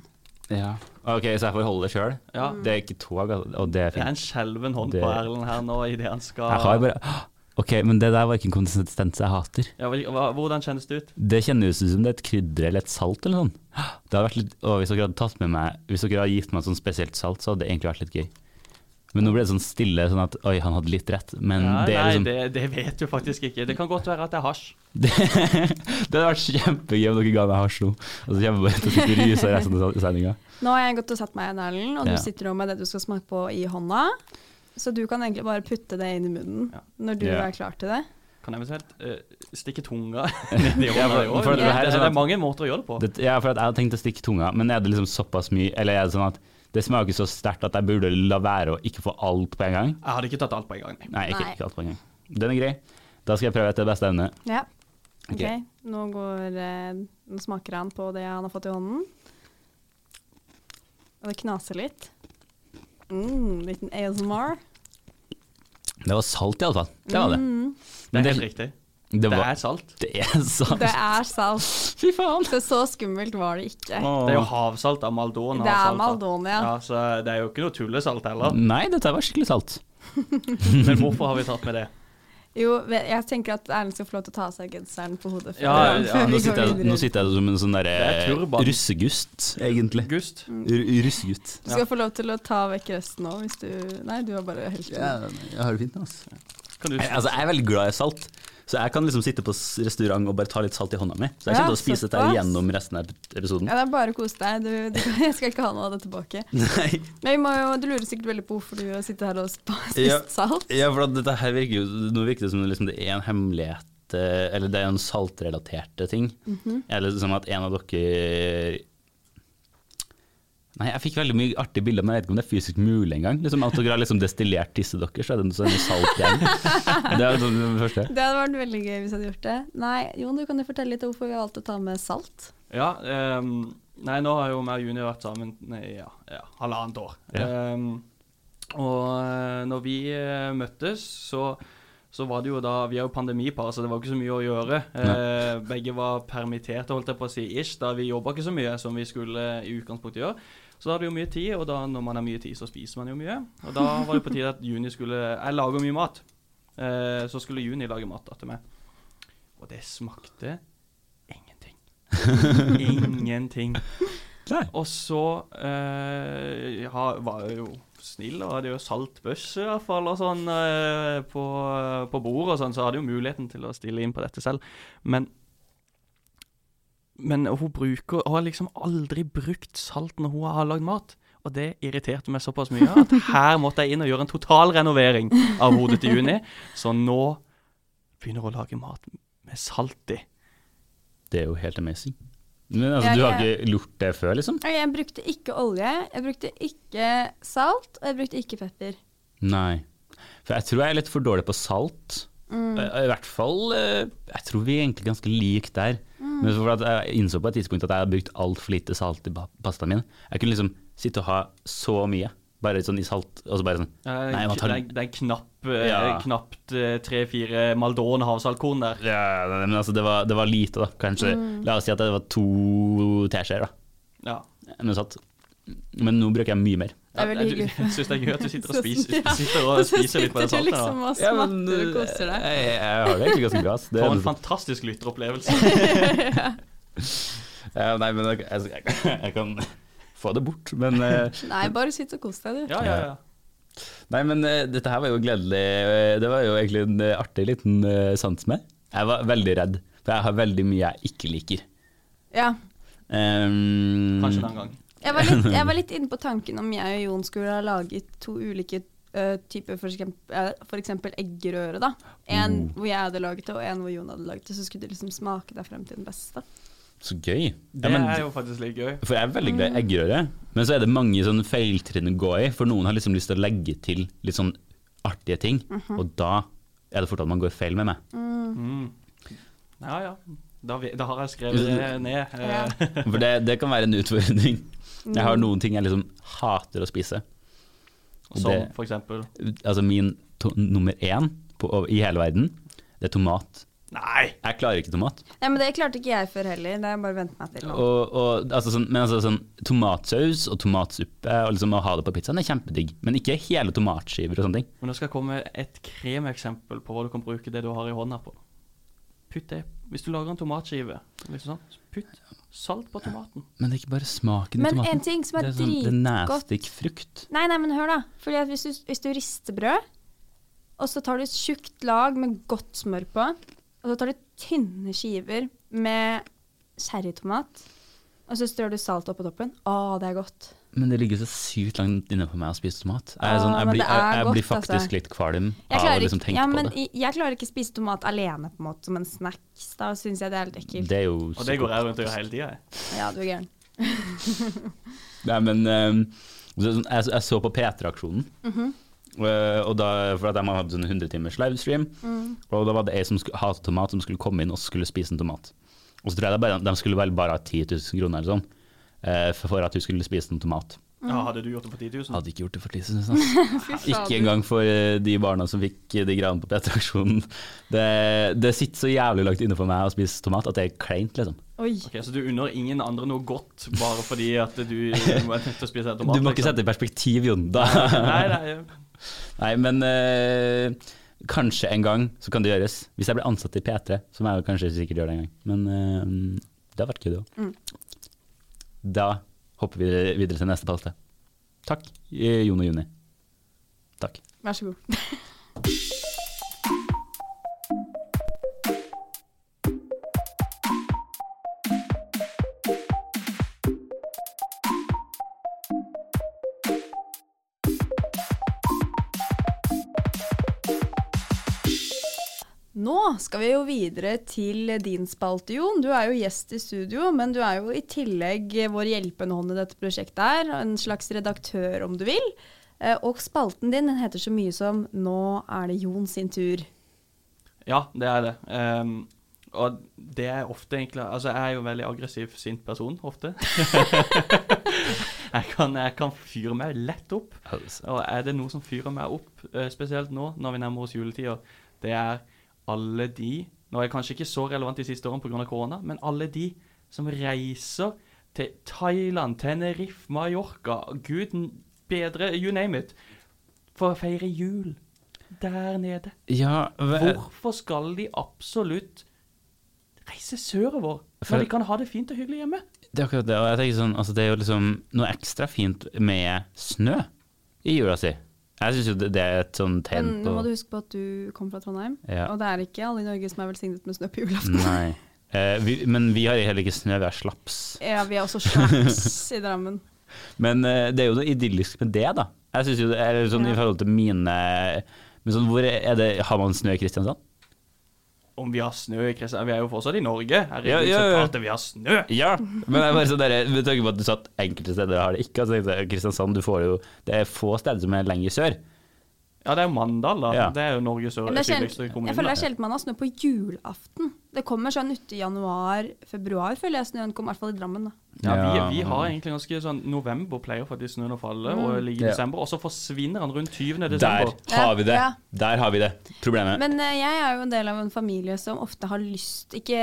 Ja. OK, så jeg får holde det sjøl? ja, Det er ikke tog, og det er det er en skjelven hånd Det- på Erlend her nå idet han skal Jeg har bare OK, men det der var ikke en konsistens jeg hater. ja, Hvordan kjennes det ut? Det kjennes ut som det er et krydder eller et salt eller. Det hadde vært litt, og hvis dere hadde tatt med meg Hvis dere hadde gitt meg et sånt spesielt salt, så hadde det egentlig vært litt gøy. Men nå ble det sånn stille, sånn at oi, han hadde litt rett. Men ja, det er nei, liksom det, det vet du faktisk ikke. Det kan godt være at det er hasj. det, det hadde vært kjempegøy om dere ga meg hasj nå, og så kommer jeg bare til å sitte og ryse resten av sendinga. Nå har jeg gått og satt meg igjen, Erlend, og Ja. du sitter nå med det du skal smake på i hånda. Så du kan egentlig bare putte det inn i munnen Ja. når du Ja. er klar til det. Kan jeg eventuelt uh, stikke tunga ned i Ja, hånda? i år? det, det er det, sånn er mange måter å gjøre det på. Det, ja, for at jeg har tenkt å stikke tunga, men er det liksom såpass mye Eller er det sånn at det smaker så sterkt at jeg burde la være å ikke få alt på en gang? Jeg hadde ikke tatt alt på en gang. nei. Nei, ikke, ikke alt på en gang. Den er grei. Da skal jeg prøve etter beste evne. Ja. Ok. okay. Nå, går, eh, nå smaker han på det han har fått i hånden. Og det knaser litt. Mm, liten ASMR. Det var salt, iallfall. Det var det. Mm, Det er helt riktig. Det, Det er salt. det er salt. det er salt. Fy faen! Så så skummelt var det ikke. Det er jo havsalt av Maldon. Det er. Maldon, ja. Ja, så det er jo ikke noe tullesalt heller. Nei, dette var skikkelig salt. Men hvorfor har vi tatt med det? Jo, jeg tenker at Erlend skal få lov til å ta av seg genseren på hodet Ja, ja, Nå sitter, jeg, nå sitter jeg som en sånn derre er turban. russegust, egentlig. Gust. R russegutt. Du skal få lov til å ta vekk resten nå, hvis du Nei, du har bare helt Ja, jeg har det fint, altså. Kan du Jeg, altså, jeg er veldig glad i salt, så jeg kan liksom sitte på restaurant og bare ta litt salt i hånda mi. Så jeg kommer til å spise dette gjennom resten av episoden. Ja, det er bare å kose deg. Du, du, jeg skal ikke ha noe av det tilbake. Nei. Men jo, du lurer sikkert veldig på hvorfor du sitter her og spiser Ja. salt. Ja, for dette her virker jo Nå virker det som liksom det er en hemmelighet eh, Eller det er en saltrelaterte ting. Eller som at en av dere Nei, jeg fikk veldig mye artige bilder, men jeg vet ikke om det er fysisk mulig engang. Liksom at dere har liksom destillert tisset deres, så er det noe sånn salt igjen. Det er det første. Det hadde vært veldig gøy hvis jeg hadde gjort det. Nei, Jon, du kan jo fortelle litt om hvorfor vi har valgt å ta med salt. Ja, um, nei, nå har jo vi og Juni vært sammen nei, ja, ja, halvannet år. Ja. Um, og eh, når vi eh, møttes, så, så var det jo da Vi er jo pandemipar, så det var ikke så mye å gjøre. Eh, begge var permitterte, holdt jeg på å si, ish, da vi jobba ikke så mye som vi skulle i utgangspunktet gjøre. Så da hadde vi jo mye tid, og da når man har mye tid, så spiser man jo mye. Og da var det på tide at Juni skulle Jeg lager mye mat. Eh, så skulle Juni lage mat til meg. Og det smakte ingenting. Ingenting. Og så eh, ja, var jeg jo snill og hadde jo saltbøsse i hvert fall og sånn eh, på, på bordet og sånn, så hadde jo muligheten til å stille inn på dette selv. Men men hun bruker Hun har liksom aldri brukt salt når hun har lagd mat. Og det irriterte meg såpass mye at her måtte jeg inn og gjøre en totalrenovering av hodet til Juni. Så nå begynner hun å lage mat med salt i. Det er jo helt amazing. Men altså, jeg, du har ikke gjort det før, liksom? Jeg brukte ikke olje, jeg brukte ikke salt, og jeg brukte ikke pepper. Nei. For jeg tror jeg er litt for dårlig på salt. Mm. Eh, I hvert fall eh, Jeg tror vi er egentlig ganske lik der. Mm. Men for at jeg innså på et tidspunkt at jeg har brukt altfor lite salt i pastaen min. Jeg kunne liksom sitte og ha så mye, bare sånn i salt, og så bare sånn Nei, tar- det er, det er knapp, eh, Ja. knapt tre-fire Maldon havsaltkorn der. ja, Men altså, det var, det var lite, da. Kanskje Mm. La oss si at det var to teskjeer, da. Ja. Men. Men nå bruker jeg mye mer. Det er veldig hyggelig. Du, jeg syns det er gøy at du sitter og spiser, ja. sitter og spiser litt på det salten. du sitter liksom og Ja, men, smatter og koser deg. Jeg, jeg har det egentlig ganske bra. Det, For en fantastisk lytteropplevelse. ja, nei, men jeg, jeg, jeg kan få det bort, men eh, Nei, bare sitt og kos deg, du. Ja, ja, ja. Nei, men eh, dette her var jo gledelig. Eh, Det var jo egentlig en eh, artig liten uh, sans med. Jeg var veldig redd, for jeg har veldig mye jeg ikke liker. Ja. Um, Kanskje den gang. Jeg var, litt, jeg var litt inne på tanken om jeg og Jon skulle ha laget to ulike uh, typer, eksempel eggerøre. da. En oh. hvor jeg hadde laget det, og en hvor Jon hadde laget det. Så skulle det liksom smake deg frem til den beste. Så gøy. Det Ja, men, er jo faktisk litt gøy. for jeg er veldig glad i eggerøre, men så er det mange sånne feiltrinn å gå i, for noen har liksom lyst til å legge til litt sånn artige ting, og da er det fort at man går feil med meg. Mm. Ja, ja. Da, vi- da har jeg skrevet det ned. eh, Ja. For det, det kan være en utfordring. Jeg har noen ting jeg liksom hater å spise. Som det- for eksempel Altså min to nummer én på, i hele verden, det er tomat. Nei! Jeg klarer ikke tomat. Nei, men det klarte ikke jeg før heller. Det har jeg bare vent meg til. Og, og, altså sånn, men altså sånn tomatsaus og tomatsuppe og liksom å ha det på pizzaen er kjempedigg. Men ikke hele tomatskiver og sånne ting. Men nå skal jeg komme med et kremeksempel på hva du kan bruke det du har i hånda på. Putt det Hvis du lager en tomatskive, liksom sånn, putt salt på tomaten. Men det er ikke bare smaken i Men tomaten. en ting som er, det er, sånn, det er nasty frukt. Nei, nei, men hør da. Fordi at hvis du, hvis du rister brød, og så tar du et tjukt lag med godt smør på, og så tar du tynne skiver med cherrytomat, og så strør du salt oppå toppen. Å, det er godt. Men det ligger så sykt langt inne på meg å spise tomat. Jeg, er sånn, Ah, jeg, blir, jeg, jeg blir godt, altså. faktisk litt kvalm av å liksom tenke ja, på det. jeg klarer ikke å spise tomat alene på en måte som en snacks. Da syns jeg det er helt ekkelt. Det er jo Og det går jeg rundt og gjør hele tida. Ja, du er gæren. Nei, men um, jeg, jeg så på P3-aksjonen. Mm -hmm. og da, for at de hadde sånn 100 timers livestream, Mm. og da var det ei som skulle, hatet tomat, som skulle komme inn og skulle spise en tomat. Og så tror jeg det bare, de skulle vel bare ha 10 000 kroner eller sånn, eh, for for at hun skulle spise en tomat. Ja, hadde du gjort det for 10 000? Hadde ikke gjort det for 10 000. Altså. Ikke engang for eh, de barna som fikk de greiene på P3-aksjonen. Det, det sitter så jævlig langt inne for meg å spise tomat at det er kleint, liksom. Oi. Ok, Så du unner ingen andre noe godt bare fordi at du må å spise tomat? Du må ikke liksom? sette i perspektiv, Jon. Da. Nei, nei. Nei, men eh, kanskje en gang så kan det gjøres. Hvis jeg blir ansatt i P3, så må jeg kanskje sikkert gjøre det en gang. Men eh, det har vært gøy, det òg. Mm. Da hopper vi videre til neste spalte. Takk, eh, Jon og Juni. Takk. Vær så god. Nå skal vi jo videre til din spalte, Jon. Du er jo gjest i studio, men du er jo i tillegg vår hjelpende hånd i dette prosjektet her. En slags redaktør, om du vil. Eh, Og spalten din den heter så mye som 'Nå er det Jon sin tur'. Ja, det er det. Um, og det er ofte egentlig Altså, jeg er jo en veldig aggressiv, sint person ofte. jeg, kan, jeg kan fyre meg lett opp. Altså, Og er det noe som fyrer meg opp, eh, spesielt nå når vi nærmer oss juletider, det er alle de Nå er jeg kanskje ikke så relevant de siste årene pga. korona, men alle de som reiser til Thailand, Tenerife, Mallorca, gud bedre, you name it, for å feire jul der nede. ja, Hvorfor skal de absolutt reise sørover når de kan ha det fint og hyggelig hjemme? det er akkurat det. Og jeg tenker sånn, altså det er jo liksom noe ekstra fint med snø i jula si. Jeg syns jo det, det er et sånn tegn Men på nå må du huske på at du kommer fra Trondheim, Ja. og det er ikke alle i Norge som er velsignet med snø på julaften. Nei. Eh, vi, men vi har heller ikke snø, vi har slaps. Ja, vi har også slaps i Drammen. Men eh, det er jo noe idyllisk med det, da. Jeg synes jo det er sånn Ja. i forhold til mine men sånn, hvor er det, Har man snø i Kristiansand? Om vi har snø i Kristiansand Vi er jo fortsatt i Norge. Herregud, Ja, ja, så ja. klart vi har snø. Ja, men jeg bare sånn dere, med tanke på at du sa at enkelte steder har det ikke. Altså, Kristiansand, du får jo Det er få steder som er lenger sør. Ja, det er jo Mandal, da. Ja. Det er jo Norges sør- Men sydligste kommune. jeg føler det er sjelden man har snø på julaften. Det kommer sånn uti januar-februar, føler jeg snøen kom, i hvert fall i Drammen. da. Ja, vi, Ja. vi har egentlig ganske sånn November pleier faktisk snøen å falle, og ligger i Ja. desember. Og så forsvinner han rundt 20. desember. Der har vi det. Ja. Der har vi det. Problemet. Men uh, jeg er jo en del av en familie som ofte har lyst Ikke,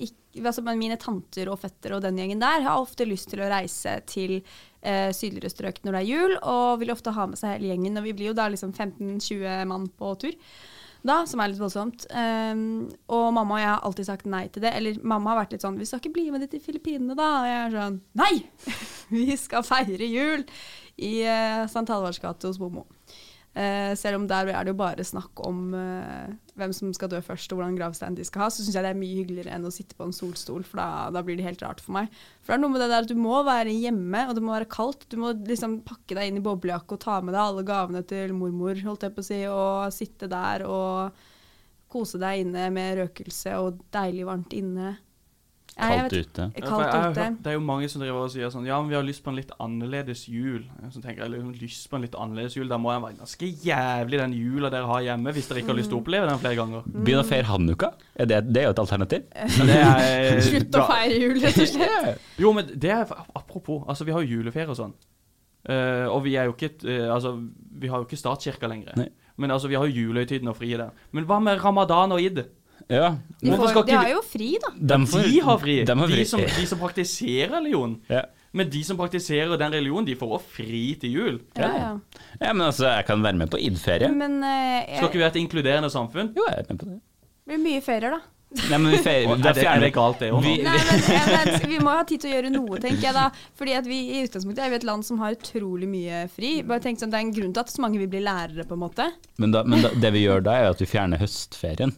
ikke altså Mine tanter og fettere og den gjengen der har ofte lyst til å reise til eh, sydligere strøk når det er jul, og vil ofte ha med seg hele gjengen. Og vi blir jo da liksom 15-20 mann på tur. Da, som er litt voldsomt. Um, og mamma og jeg har alltid sagt nei til det. Eller mamma har vært litt sånn 'Vi skal ikke bli med de til Filippinene, da?' Og jeg er sånn Nei! Vi skal feire jul i uh, St. Halvards gate hos Momo. Eh, selv om der er det jo bare snakk om eh, hvem som skal dø først og hvordan gravstein de skal ha, så syns jeg det er mye hyggeligere enn å sitte på en solstol, for da, da blir det helt rart for meg. For det er noe med det der at du må være hjemme, og det må være kaldt. Du må liksom pakke deg inn i boblejakke og ta med deg alle gavene til mormor, holdt jeg på å si, og sitte der og kose deg inne med røkelse og deilig varmt inne. Kaldt vet- ute. Kaldt jeg ute. Det er jo mange som driver og sier sånn Ja, men vi har lyst på en litt annerledes jul. Så tenker jeg liksom, lyst på en litt annerledes jul Da må jeg være ganske jævlig den jula dere har hjemme, hvis dere ikke har lyst til å oppleve den flere ganger. Begynn å feire hanukka. Er det, det er jo et alternativ. Er Slutt å feire jul, rett og slett. Jo, men det er apropos. Altså, vi har jo juleferie og sånn. Uh, og vi er jo ikke eh, Altså, vi har jo ikke statskirka lenger. Nei. Men altså, vi har jo julehøytiden og fri i det. Men hva med ramadan og id? Ja. De, får, de har jo fri, da. De, får- De har fri. De har fri. De, som, de som praktiserer religion. Ja. Men de som praktiserer den religionen, de får også fri til jul. Ja, Ja. ja. men altså, jeg kan være med på id-ferie. Men eh, Skal ikke vi ha et inkluderende samfunn? Jo, jeg er med på det. det blir mye ferier, da. Nei, men vi feirer er, det, er det galt, det òg? Vi- Nei, men, jeg Vi må ha tid til å gjøre noe, tenker jeg da. Fordi at vi i utgangspunktet er vi et land som har utrolig mye fri. Bare tenk sånn, Det er en grunn til at så mange vil bli lærere, på en måte. Men, da, men da, det vi gjør da, er at vi fjerner høstferien.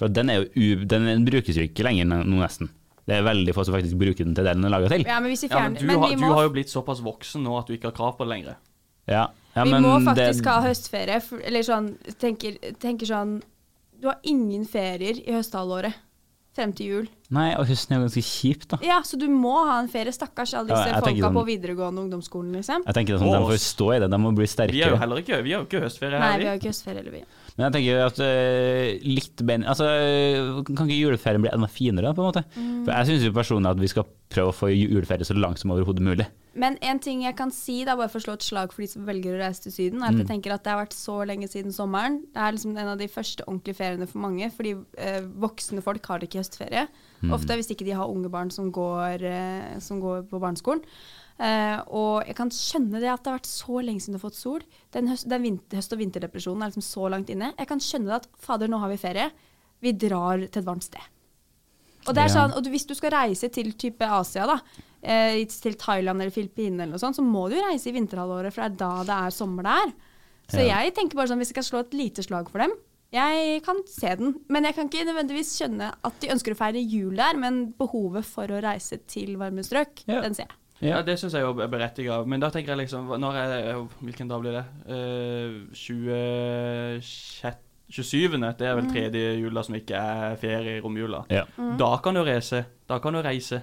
For den, er jo u, den brukes jo ikke lenger nå, nesten. Det er veldig få som faktisk bruker den til det den er laga til. Ja, men hvis vi Ja, men du, men har, vi du må, har jo blitt såpass voksen nå at du ikke har krav på det lenger. Ja, ja, vi må faktisk det, ha høstferie. For, eller sånn tenker, tenker sånn Du har ingen ferier i høsthalvåret frem til jul. Nei, og høsten er jo ganske kjipt, da. Ja, så du må ha en ferie. Stakkars alle disse ja, folka sånn- på videregående ungdomsskolen, liksom. Jeg tenker sånn, De får stå i det, de må bli Vi har jo heller ikke Vi har jo ikke høstferie her. Nei, vi. har ikke høstferie, eller vi. Men jeg tenker at uh, litt ben, altså, Kan ikke juleferien bli enda finere, på en måte? Mm. For Jeg syns personlig at vi skal prøve å få juleferie så langt som overhodet mulig. Men en ting jeg kan si, da, bare for å slå et slag for de som velger å reise til Syden, er at jeg tenker at det har vært så lenge siden sommeren. Det er liksom en av de første ordentlige feriene for mange, fordi uh, voksne folk har det ikke i høstferie. Ofte hvis ikke de har unge barn som går, uh, som går på barneskolen. Eh, og jeg kan skjønne det at det har vært så lenge siden du har fått sol. Den, høst, den vinter, høst- og vinterdepresjonen er liksom så langt inne. Jeg kan skjønne det at fader, nå har vi ferie. Vi drar til et varmt sted. Og, det er sånn, og du, hvis du skal reise til type Asia, da, eh, til Thailand eller Filippinene, eller noe sånt, så må du reise i vinterhalvåret, for det er da det er sommer der. Så Ja. jeg tenker bare sånn, hvis jeg skal slå et lite slag for dem Jeg kan se den, men jeg kan ikke nødvendigvis skjønne at de ønsker å feire jul der, men behovet for å reise til varme strøk, Ja. den ser jeg. Ja, Ja. det syns jeg jo er berettiget. Men da tenker jeg liksom når er, Hvilken dag blir det? Uh, 26 27. Det er vel tredje jula som ikke er ferie i romjula. Ja. Da kan du reise. Da kan du reise.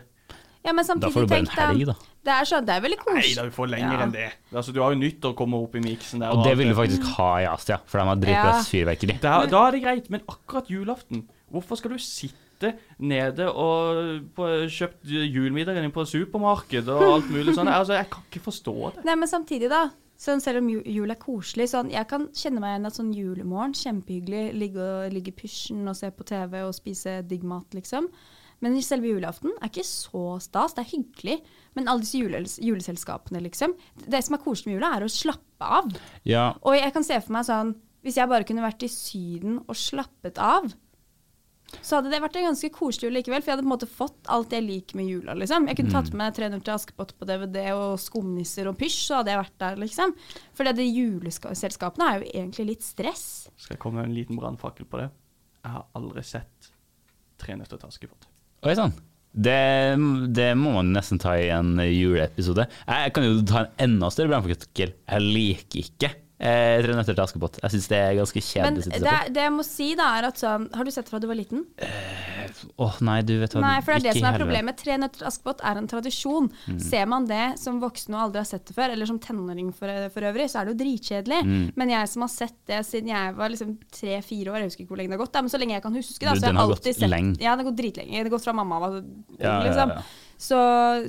Ja, men Da samtidig, får du bare en helg, da. Det er, sånn, det er veldig Nei koselig. da, vi får lenger Ja. enn det. Altså, Du har jo nytt å komme opp i miksen der. Og det vil du faktisk ha i Asia, for de har dritbra fyrverkeri. Da, da er det greit, men akkurat julaften Hvorfor skal du sitte nede og på, kjøpt julmiddagen din på supermarked og alt mulig sånn? Altså, Jeg kan ikke forstå det. Nei, men samtidig, da. Sånn, selv om jul er koselig, sånn, jeg kan kjenne meg igjen at sånn julemorgen, kjempehyggelig, ligge, og, ligge i pysjen og se på TV og spise digg mat, liksom. Men selve julaften er ikke så stas. Det er hyggelig. Men alle disse jule, juleselskapene, liksom. Det som er koselig med jula, er å slappe av. Ja, Og jeg kan se for meg sånn Hvis jeg bare kunne vært i Syden og slappet av, så hadde det vært en ganske koselig jul likevel. For jeg hadde på en måte fått alt jeg liker med jula. liksom. Jeg kunne tatt med meg 300 til Askepott på DVD og skumnisser og pysj, så hadde jeg vært der, liksom. For det juleselskapene er jo egentlig litt stress. Skal jeg komme med en liten brannfakkel på det? Jeg har aldri sett Tre nøtter til Askepott. Oi sann. Det, det må man nesten ta i en juleepisode. Jeg kan jo ta en enda større brannfakkel. Jeg liker ikke eh, Tre nøtter til Askepott. Jeg syns det er ganske kjedelig. Men det, det jeg må si, da, er at sånn Har du sett fra du var liten? Åh, nei, du vet hva Nei, for det er det som er problemet. Tre nøtter til Askepott er en tradisjon. Mm. Ser man det som voksen og aldri har sett det før, eller som tenåring for, for øvrig, så er det jo dritkjedelig. Mm. Men jeg som har sett det siden jeg var liksom tre-fire år, jeg husker ikke hvor lenge det har gått, da, men så lenge jeg kan huske, da, så jeg har gått alltid sett lenge. Ja, den har gått dritlenge. Det har gått fra mamma var Ja, ja, liksom. ja. Så,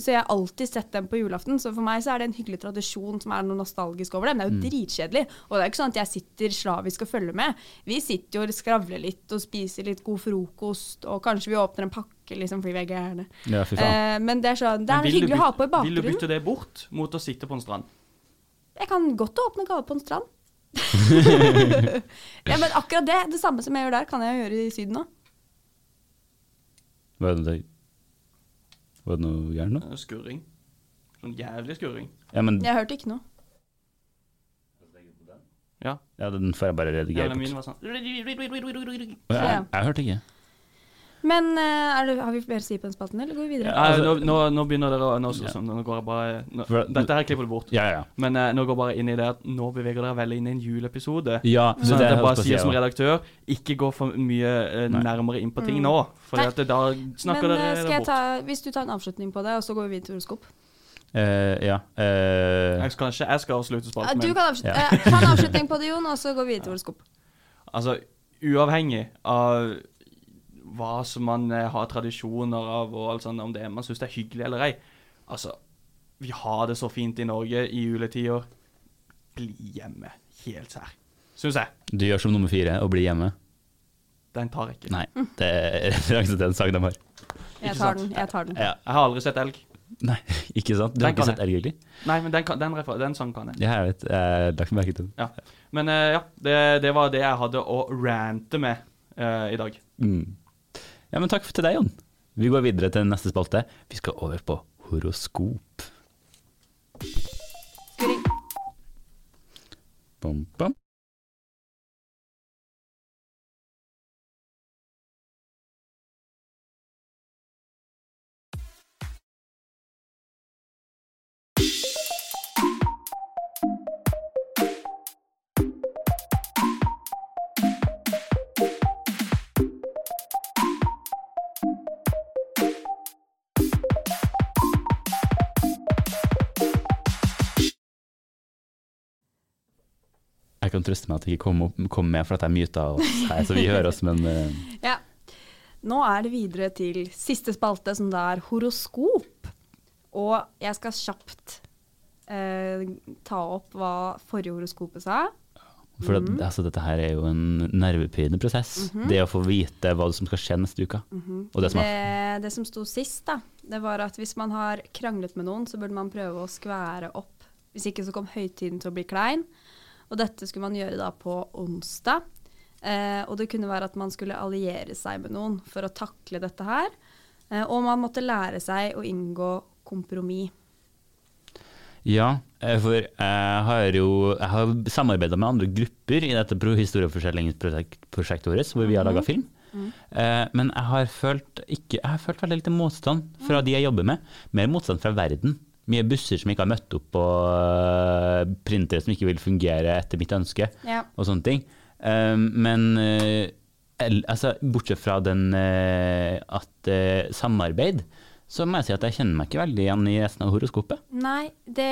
så jeg har alltid sett dem på julaften. Så for meg så er det en hyggelig tradisjon som er noe nostalgisk over dem. Det er Mm. jo dritkjedelig. Og det er ikke sånn at jeg sitter slavisk og følger med. Vi sitter jo og skravler litt og spiser litt god frokost, og kanskje vi åpner en pakke liksom fordi vi er gærne. Ja. Eh, men det er sånn, det er hyggelig å ha på i bakgrunnen. Vil du bytte det bort mot å sitte på en strand? Jeg kan godt åpne gave på en strand. ja, men akkurat det, det samme som jeg gjør der, kan jeg gjøre i Syden òg. Var det noe, gærent nå? Skurring. Sånn jævlig skurring. Ja, men Jeg hørte ikke noe. Ja. ja, den får jeg bare redigere ja, bort. min var sånn Jeg, jeg hørte ikke. Men eh, er det, har vi mer å si på den spalten, eller går vi videre? Ja. Altså- nå, nå, nå begynner dere nå, så- sånn, nå går jeg bare nå, For- Dette her klipper du bort. Ja, ja. Men uh, nå går jeg bare inn i det at nå beveger dere veldig inn i en juleepisode. ja Så det jeg bare sier som redaktør, ikke gå for mye uh, nærmere inn på ting Mm. nå. For at det, da snakker Men dere skal jeg bort. ta, hvis du tar en avslutning på det, og så går vi videre til horoskop. Uh, ja. Uh, Jeg skal, kanskje jeg skal avslutte spalten spalten du kan avslutte. Ja. ta en avslutning på det, Jon, og så går vi videre til horoskop. Altså, uavhengig av hva som man eh, har tradisjoner av, og alt sånt, om det man syns det er hyggelig eller ei. Altså, vi har det så fint i Norge i juletider. Bli hjemme. Helt sær. Syns jeg. du gjør som nummer fire og blir hjemme. Den tar jeg ikke. Nei, det er referanse til en sang de har. Jeg tar den. jeg tar den. Ja. Jeg har aldri sett elg. Nei, ikke sant? Du Den har ikke sett elg, egentlig? Nei, men den, kan, den, refer- den sangen kan jeg. Ja, jeg vet. Jeg lagt merke til det. Men eh, ja, det, det var det jeg hadde å rante med uh, i dag. Mm. Ja, men takk til deg, Jon. Vi går videre til neste spalte. Vi skal over på horoskop. Bom, bom. Jeg kan trøste meg at jeg ikke kom, opp, kom med for at er myter her, så vi hører oss, men uh. Ja. Nå er det videre til siste spalte, som da er horoskop. Og jeg skal kjapt uh, ta opp hva forrige horoskopet sa. For Mhm. altså, dette her er jo en nervepirrende prosess. Det å få vite hva som skal skje neste uke. Og det som Det, det som sto sist, da, det var at hvis man har kranglet med noen, så burde man prøve å skvære opp. Hvis ikke så kom høytiden til å bli klein. Og dette skulle man gjøre da på onsdag. Eh, og det kunne være at man skulle alliere seg med noen for å takle dette her. Eh, og man måtte lære seg å inngå kompromiss. Ja, eh, for jeg har jo samarbeida med andre grupper i dette historieforskjellingsprosjektet vårt, hvor vi har laga film. Eh, men jeg har, følt ikke, jeg har følt veldig lite motstand fra de jeg jobber med. Mer motstand fra verden. Mye busser som ikke har møtt opp, og eh, printere som ikke vil fungere etter mitt ønske, Ja. og sånne ting. Eh, men eh, altså, bortsett fra den eh, at samarbeid, så må jeg si at jeg kjenner meg ikke veldig igjen i resten av horoskopet. Nei, det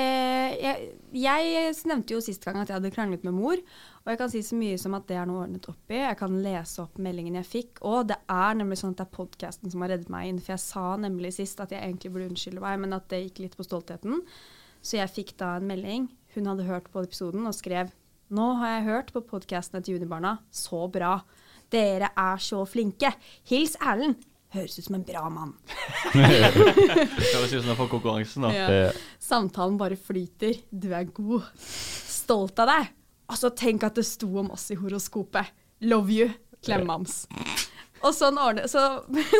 jeg, jeg nevnte jo sist gang at jeg hadde kranglet med mor. Og jeg kan si så mye som at det er noe ordnet opp i. Jeg kan lese opp meldingen jeg fikk. Og det er nemlig sånn at det er podkasten som har reddet meg inn. For jeg sa nemlig sist at jeg egentlig burde unnskylde meg, men at det gikk litt på stoltheten. Så jeg fikk da en melding. Hun hadde hørt på episoden og skrev Nå har jeg hørt på podkastene til Junibarna. Så bra. Dere er så flinke. Hils Erlend. Høres ut som en bra mann. Høres ut som sånn er for konkurransen, da. Ja. Samtalen bare flyter. Du er god. Stolt av deg. Altså, tenk at det sto om oss i horoskopet. Love you. Klemmams. Og sånn ordnet, Så,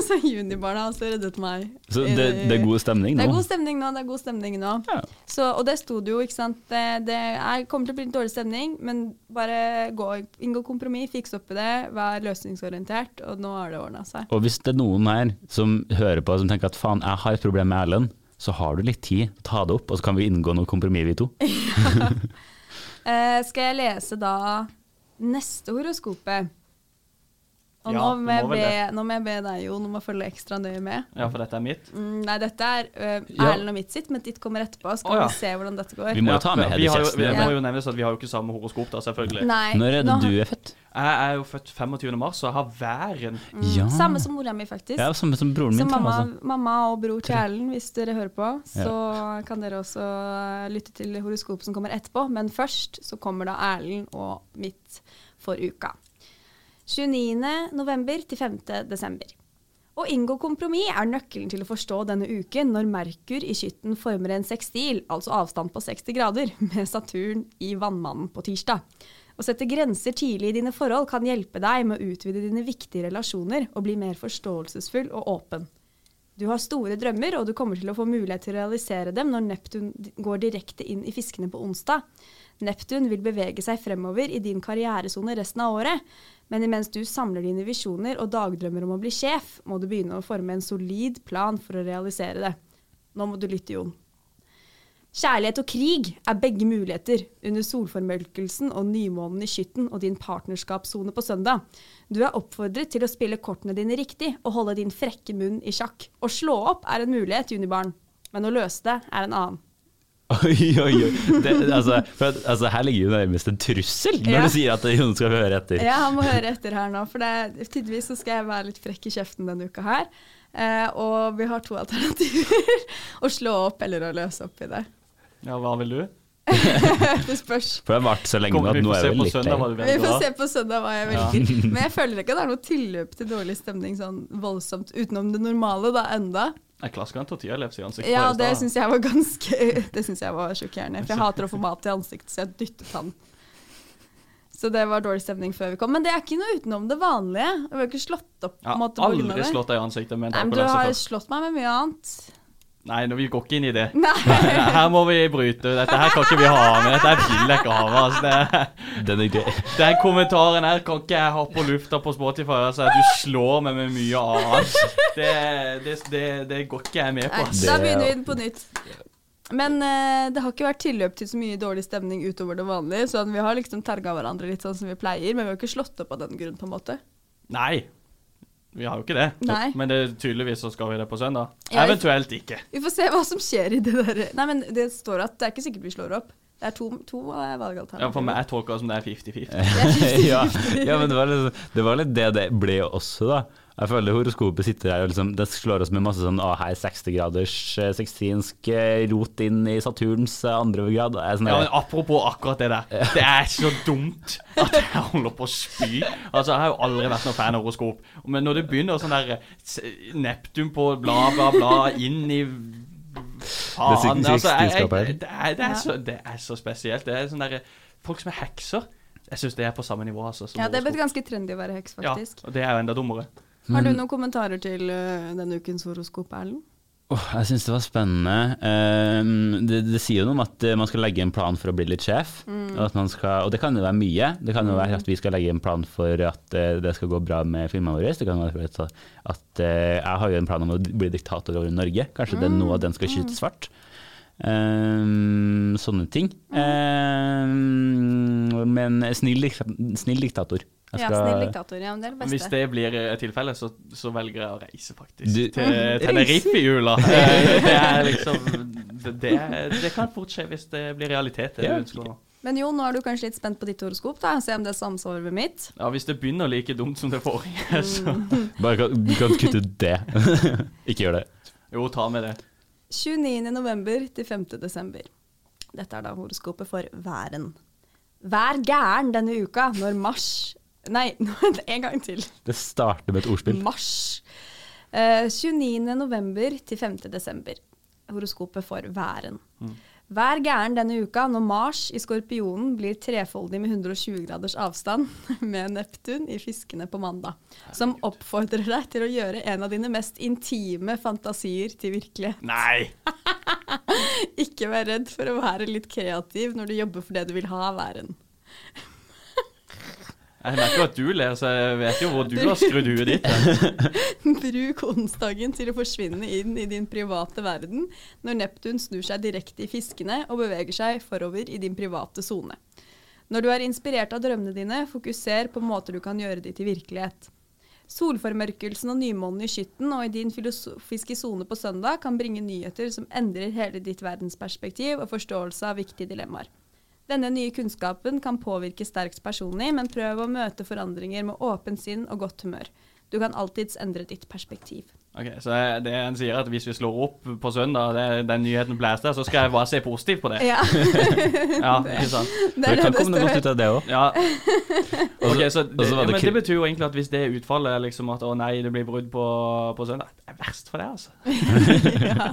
så junibarna har reddet meg. Så det, det er god stemning Det nå? er god stemning nå. det er god stemning nå. Ja. Så, og det sto det jo, ikke sant. Det, det er, kommer til å bli en dårlig stemning, men bare gå, inngå kompromiss, fikse opp i det, vær løsningsorientert, og nå har det ordna seg. Og hvis det er noen her som hører på som tenker at faen, jeg har et problem med Erlend, så har du litt tid, ta det opp, og så kan vi inngå noe kompromiss, vi to. Eh, skal jeg lese da neste horoskopet? Og Ja, nå, må jeg be, nå må jeg be deg, Jon, om å følge ekstra nøye med. Ja, for dette er mitt. Mm, nei, dette er uh, Ja. Erlend og mitt sitt, men ditt kommer etterpå. Skal oh, ja. vi se hvordan dette går. Vi må jo ta med Hedvig Heddy vi må jo nevnes at vi har jo ikke samme horoskop, da, selvfølgelig. Nei, Når er det nå- du er født? Jeg er jo født 25. mars, og jeg har væren. Mm, Ja. Samme som mora mi, faktisk. Ja, samme som broren min. Så mamma, altså. mamma og bror til Erlend, hvis dere hører på, så kan dere også lytte til horoskopet som kommer etterpå. Men først så kommer da Erlend og mitt for uka. 29. november til 5. desember. Å inngå kompromiss er nøkkelen til å forstå denne uken når Merkur i skytten former en sekstil, altså avstand på 60 grader, med Saturn i Vannmannen på tirsdag. Å sette grenser tidlig i dine forhold kan hjelpe deg med å utvide dine viktige relasjoner og bli mer forståelsesfull og åpen. Du har store drømmer, og du kommer til å få mulighet til å realisere dem når Neptun går direkte inn i fiskene på onsdag. Neptun vil bevege seg fremover i din karrieresone resten av året, men imens du samler dine visjoner og dagdrømmer om å bli sjef, må du begynne å forme en solid plan for å realisere det. Nå må du lytte, Jon. Kjærlighet og krig er begge muligheter under solformørkelsen og nymånen i skytten og din partnerskapssone på søndag. Du er oppfordret til å spille kortene dine riktig og holde din frekke munn i sjakk. Å slå opp er en mulighet, junibarn, men å løse det er en annen. Oi, oi, oi. Det, altså, for at, altså, her ligger jo nærmest en trussel når Ja. du sier at Jon skal høre etter. Ja, han må høre etter her nå, for det, tydeligvis så skal jeg være litt frekk i kjeften denne uka her. Eh, og vi har to alternativer. å slå opp eller å løse opp i det. Ja, hva vil du? Det spørs. For det har vart så lenge nå at vi nå er det litt søndag Vi får se på søndag hva jeg velger. Men jeg føler ikke at det er noe tilløp til dårlig stemning sånn voldsomt utenom det normale da enda. Jeg klasker en tortillalefse i ansiktet. Ja, det syns jeg var ganske Det synes jeg var sjokkerende. For jeg hater å få mat i ansiktet, så jeg dyttet han. Så det var dårlig stemning før vi kom. Men det er ikke noe utenom det vanlige. Jeg har ikke slått opp på Jeg har aldri slått deg i ansiktet med en Nei, men du har slått meg med mye annet. Nei, vi går ikke inn i det. Nei. Her må vi bryte. Dette her kan ikke vi ha med. Dette vil jeg ikke ha med. Altså, det, Den er gøy. den kommentaren her kan ikke jeg ha på lufta på Spotify. Altså, du slår meg med mye annet. Det, det, det, det går ikke jeg med på. Nei, da begynner vi den på nytt. Men eh, det har ikke vært tilløp til så mye dårlig stemning utover det vanlige. Sånn, vi har liksom terga hverandre litt sånn som vi pleier, men vi har ikke slått opp av den grunn, på en måte. Nei. Vi har jo ikke det. Nei. Men det, tydeligvis så skal vi det på søndag. Ja, Eventuelt ikke. Vi får se hva som skjer i det der Nei, men det står at det er ikke sikkert vi slår opp. Det er to, to eh, valgalternativer. Ja, for meg jeg tolker det som det er 50-50. ja, ja, men det var, litt, det var litt det det ble også, da. Jeg føler horoskopet sitter her og liksom, det slår oss med masse sånn ah, her er 60 graders sekstinsk eh, rot inn i Saturns eh, andre grad. Sånn Ja, men Apropos akkurat det der. Det er så dumt at jeg holder på å spy. Altså, Jeg har jo aldri vært noen fan av horoskop. Men når det begynner sånn der Neptun på bla, bla, bla inn i Faen. Altså, jeg, jeg, det, er, det, er så, det er så spesielt. Det er sånn der, Folk som er hekser. Jeg syns det er på samme nivå. altså som Ja, det er blitt ganske trendy å være heks, Ja, og det er jo enda dummere. Har du noen kommentarer til eh, denne ukens horoskop, Erlend? Oh, jeg syns det var spennende. Um, det, det sier jo noe om at eh, man skal legge en plan for å bli litt sjef. Og, at man skal, og det kan jo være mye. Det kan jo være at vi skal legge en plan for at eh, det skal gå bra med filmene våre. Det kan være at, at jeg har jo en plan om å bli diktator over Norge. Kanskje det er noe av den skal skyte svart. Um, sånne ting. Um, men snill, snill diktator. Jeg Ja, skal- snill diktator. Ja, men det er det beste. hvis det blir et tilfellet, så, så velger jeg å reise, faktisk. Du- til Tenerife i jula. Eh, Det er liksom det, det, kan fort skje hvis det blir realitet. Det Ja. Men jo, nå er du kanskje litt spent på ditt horoskop, da. Se om det samsvarer med mitt. Ja, Hvis det begynner like dumt som det forrige, så Bare kan, du kan kutte ut det. Ikke gjør det. Jo, ta med det. 29. november til 5. desember. Dette er da horoskopet for væren. Vær gæren denne uka når mars Nei, en gang til. Det starter med et ordspill. Mars. Uh, 29. november til 5. desember. Horoskopet for væren. Vær gæren denne uka når Mars i Skorpionen blir trefoldig med 120 graders avstand med Neptun i Fiskene på mandag, som oppfordrer deg til å gjøre en av dine mest intime fantasier til virkelighet. Nei! Ikke vær redd for å være litt kreativ når du jobber for det du vil ha væren. Jeg merker at du ler, så jeg vet jo hvor du har skrudd huet ditt. Bruk onsdagen til å forsvinne inn i din private verden når Neptun snur seg direkte i fiskene og beveger seg forover i din private sone. Når du er inspirert av drømmene dine, fokuser på måter du kan gjøre de til virkelighet. Solformørkelsen og nymånen i skytten og i din filosofiske sone på søndag kan bringe nyheter som endrer hele ditt verdensperspektiv og forståelse av viktige dilemmaer. Denne nye kunnskapen kan påvirke sterkt personlig, men prøv å møte forandringer med åpent sinn og godt humør. Du kan alltids endre ditt perspektiv. Ok, Så det en sier at hvis vi slår opp på søndag, det, den nyheten blæster, så skal jeg bare se positivt på det? Ja. ja, ikke sant? Det, Det kan komme noe godt ut av det òg. Ja. Okay, så det, det men det betyr jo egentlig at hvis det utfallet er liksom at å nei, det blir brudd på, på søndag, det er verst for det, altså. ja.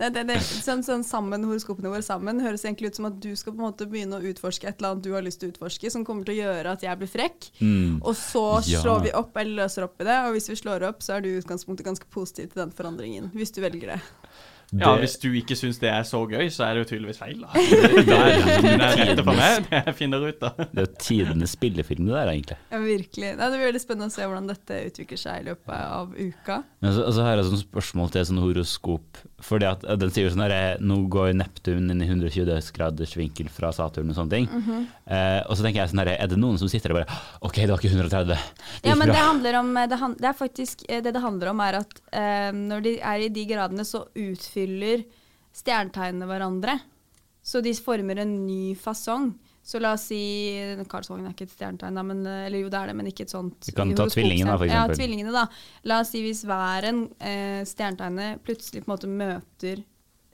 det, det, det, sånn, sånn sammen, Horoskopene våre sammen høres egentlig ut som at du skal på en måte begynne å utforske et eller annet du har lyst til å utforske, som kommer til å gjøre at jeg blir frekk. Mm. Og så Ja. slår vi opp eller løser opp i det, og hvis vi slår opp, så er du i utgangspunktet ganske positiv til den forandringen. Hvis du velger det. Ja, Det- hvis du ikke syns det er så gøy, så er det jo tydeligvis feil, da. Det er, det er rette for meg, det jeg finner ut da. Det er jo tidenes spillefilm, det der, egentlig. Ja, virkelig. Nei, det blir veldig spennende å se hvordan dette utvikler seg i løpet av uka. Men så, og så har jeg et spørsmål til sånn horoskop. Fordi at at den sier jo sånn at Nå går Neptun inn i 120 graders vinkel fra Saturn og sånne ting. Mhm. eh, og så tenker jeg sånn herre Er det noen som sitter der og bare OK, det var ikke 130. Det Ja, men bra. det handler om det, han, det er faktisk eh, Det det handler om, er at eh, når de er i de gradene, så utfyller stjernetegnene hverandre. Så de former en ny fasong. Så la oss si Karlsvogn er ikke et stjernetegn, da, men, eller jo det er det, men ikke et sånt Vi kan ta tvillingene, da, for Ja, eksempel. tvillingene, da. La oss si hvis væren, eh, stjernetegne plutselig på en måte møter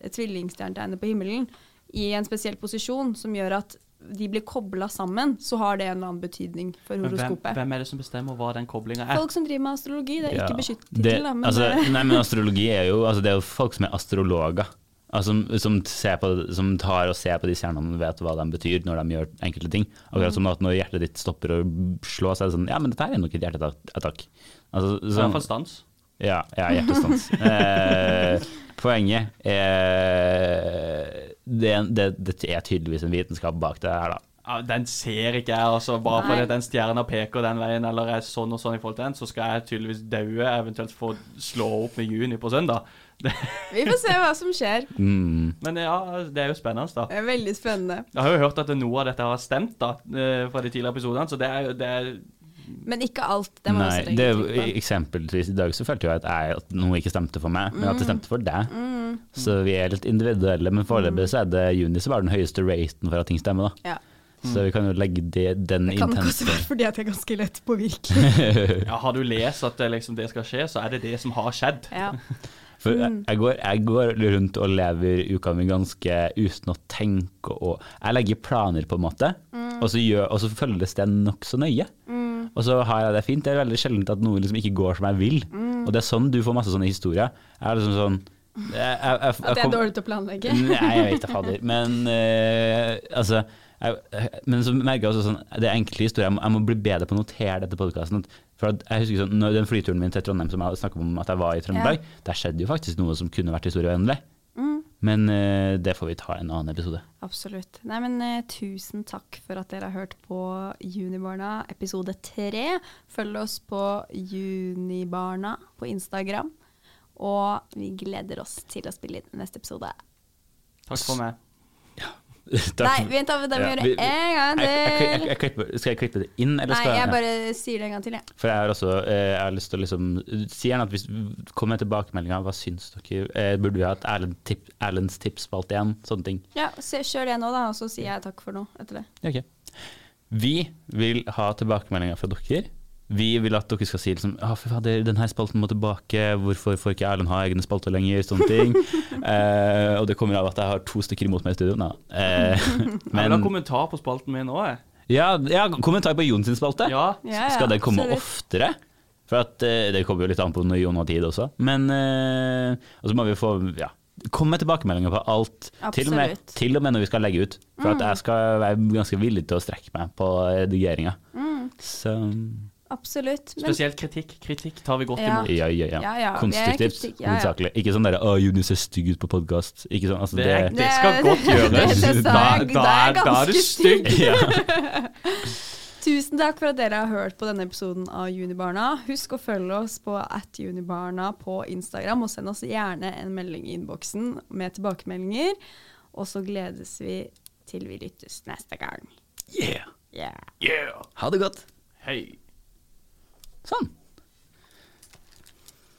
eh, tvillingstjernetegnet på himmelen i en spesiell posisjon som gjør at de blir kobla sammen, så har det en eller annen betydning for horoskopet. hvem, hvem er det som bestemmer hva den koblinga er? Folk som driver med astrologi, det er Ja, ikke beskyttet det- tittel, da, men altså, Nei, men astrologi er jo altså, Det er jo folk som er astrologer. Altså, som, som, ser på, som tar og ser på de stjernene og vet hva de betyr når de gjør enkelte ting. Akkurat som at når hjertet ditt stopper å slå, så er det sånn Ja, men dette er nok et hjerteattakk. Altså, I hvert sånn, fall stans. ja, ja, hjertestans. eh, poenget er det, det, det er tydeligvis en vitenskap bak det her, da. Ja, den ser ikke jeg, altså. Bare Nei. fordi den stjerna peker den veien, eller er sånn og sånn i forhold til den, så skal jeg tydeligvis daue, eventuelt få slå opp med juni på søndag. Vi får se hva som skjer. Mm. men ja, det er jo spennende, da. Det er veldig spennende. Jeg har jo hørt at noe av dette har stemt, da, eh, fra de tidligere episodene, så det er det er, Men ikke alt. Det må Nei, også det. Eksempelvis i dag så følte jeg at, jeg, at noe ikke stemte for meg, men at det Mm. stemte for deg. Så vi er litt individuelle, men foreløpig så er det juni som er den høyeste raten for at ting stemmer, da. Ja. Så vi kan jo legge det, den Det kan nok også være fordi at jeg er ganske lett påvirkelig. ja, Har du lest at det, liksom, det skal skje, så er det det som har skjedd. Ja. For jeg, jeg, går, jeg går rundt og lever uka mi ganske uten å tenke og Jeg legger planer, på en måte, og, så gjør, og så følges det nokså nøye. Og så har jeg det fint. Det er veldig sjeldent at noe liksom ikke går som jeg vil. Og det er sånn du får masse sånne historier. Jeg er liksom sånn jeg, jeg, jeg, At det er dårlig til å planlegge. Nei, jeg vet da fader. Men eh, altså Men så merker jeg også sånn Det er enkelte historier. Jeg må, jeg må bli bedre på å notere dette podkasten. For jeg husker sånn, Den flyturen min til Trondheim som jeg snakka om at jeg var i Trøndelag, der skjedde jo faktisk noe som kunne vært historievennlig. Mm. Men uh, det får vi ta i en annen episode. Absolutt. Nei, men uh, tusen takk for at dere har hørt på Junibarna episode tre. Følg oss på Junibarna på Instagram. Og vi gleder oss til å spille inn neste episode. Takk for meg. Nei, vent, da, må vi gjøre det en gang jeg, jeg, jeg, til. jeg, klipper, skal jeg klippe det inn, eller Nei, skal jeg bare sier det en gang til, jeg. For jeg har også eh, jeg har lyst til å liksom Si gjerne at hvis Kom med tilbakemeldinger. Hva syns dere? Eh, burde vi ha et Erlend tip, Erlends alt igjen? Sånne ting. Ja, så kjør det nå, da, og så sier jeg takk for nå etter det. Ja, ok. Vi vil ha tilbakemeldinger fra dere. Vi vil at dere skal si liksom, ah, for fader, denne spalten må tilbake, hvorfor får ikke Erlend ha egne spalter lenger? Sånne ting. eh, og det kommer av at jeg har to stykker imot meg i studio. Nei. Eh, Jeg vil ha kommentar på spalten min òg, ja, ja, kommentar på Jon sin spalte. Ja. Ja, ja, Skal det komme absolutt. oftere? For at, eh, Det kommer jo litt an på når Jon har tid også. Men eh, Og så må vi få ja, Kom med tilbakemeldinger på alt, til og, med, til og med når vi skal legge ut. For at jeg skal være ganske villig til å strekke meg på redigeringa. Så Absolutt. Men Spesielt kritikk. Kritikk tar vi godt Ja. imot. ja, ja, ja. Ja, ja, Konstruktivt, kritikk, ja, ja. hovedsakelig. Ikke sånn derre 'Å, Juni ser stygg ut på podkast'. Ikke sånn, altså Det, det, det skal Det- godt gjøres. det- det Da, er- da, er da er du stygg. ja. Tusen takk for at dere har hørt på denne episoden av Junibarna. Husk å følge oss på at junibarna på Instagram, og send oss gjerne en melding i innboksen med tilbakemeldinger. Og så gledes vi til vi lyttes neste gang. yeah. Yeah. Yeah. Ha det godt. Hei. Sånn.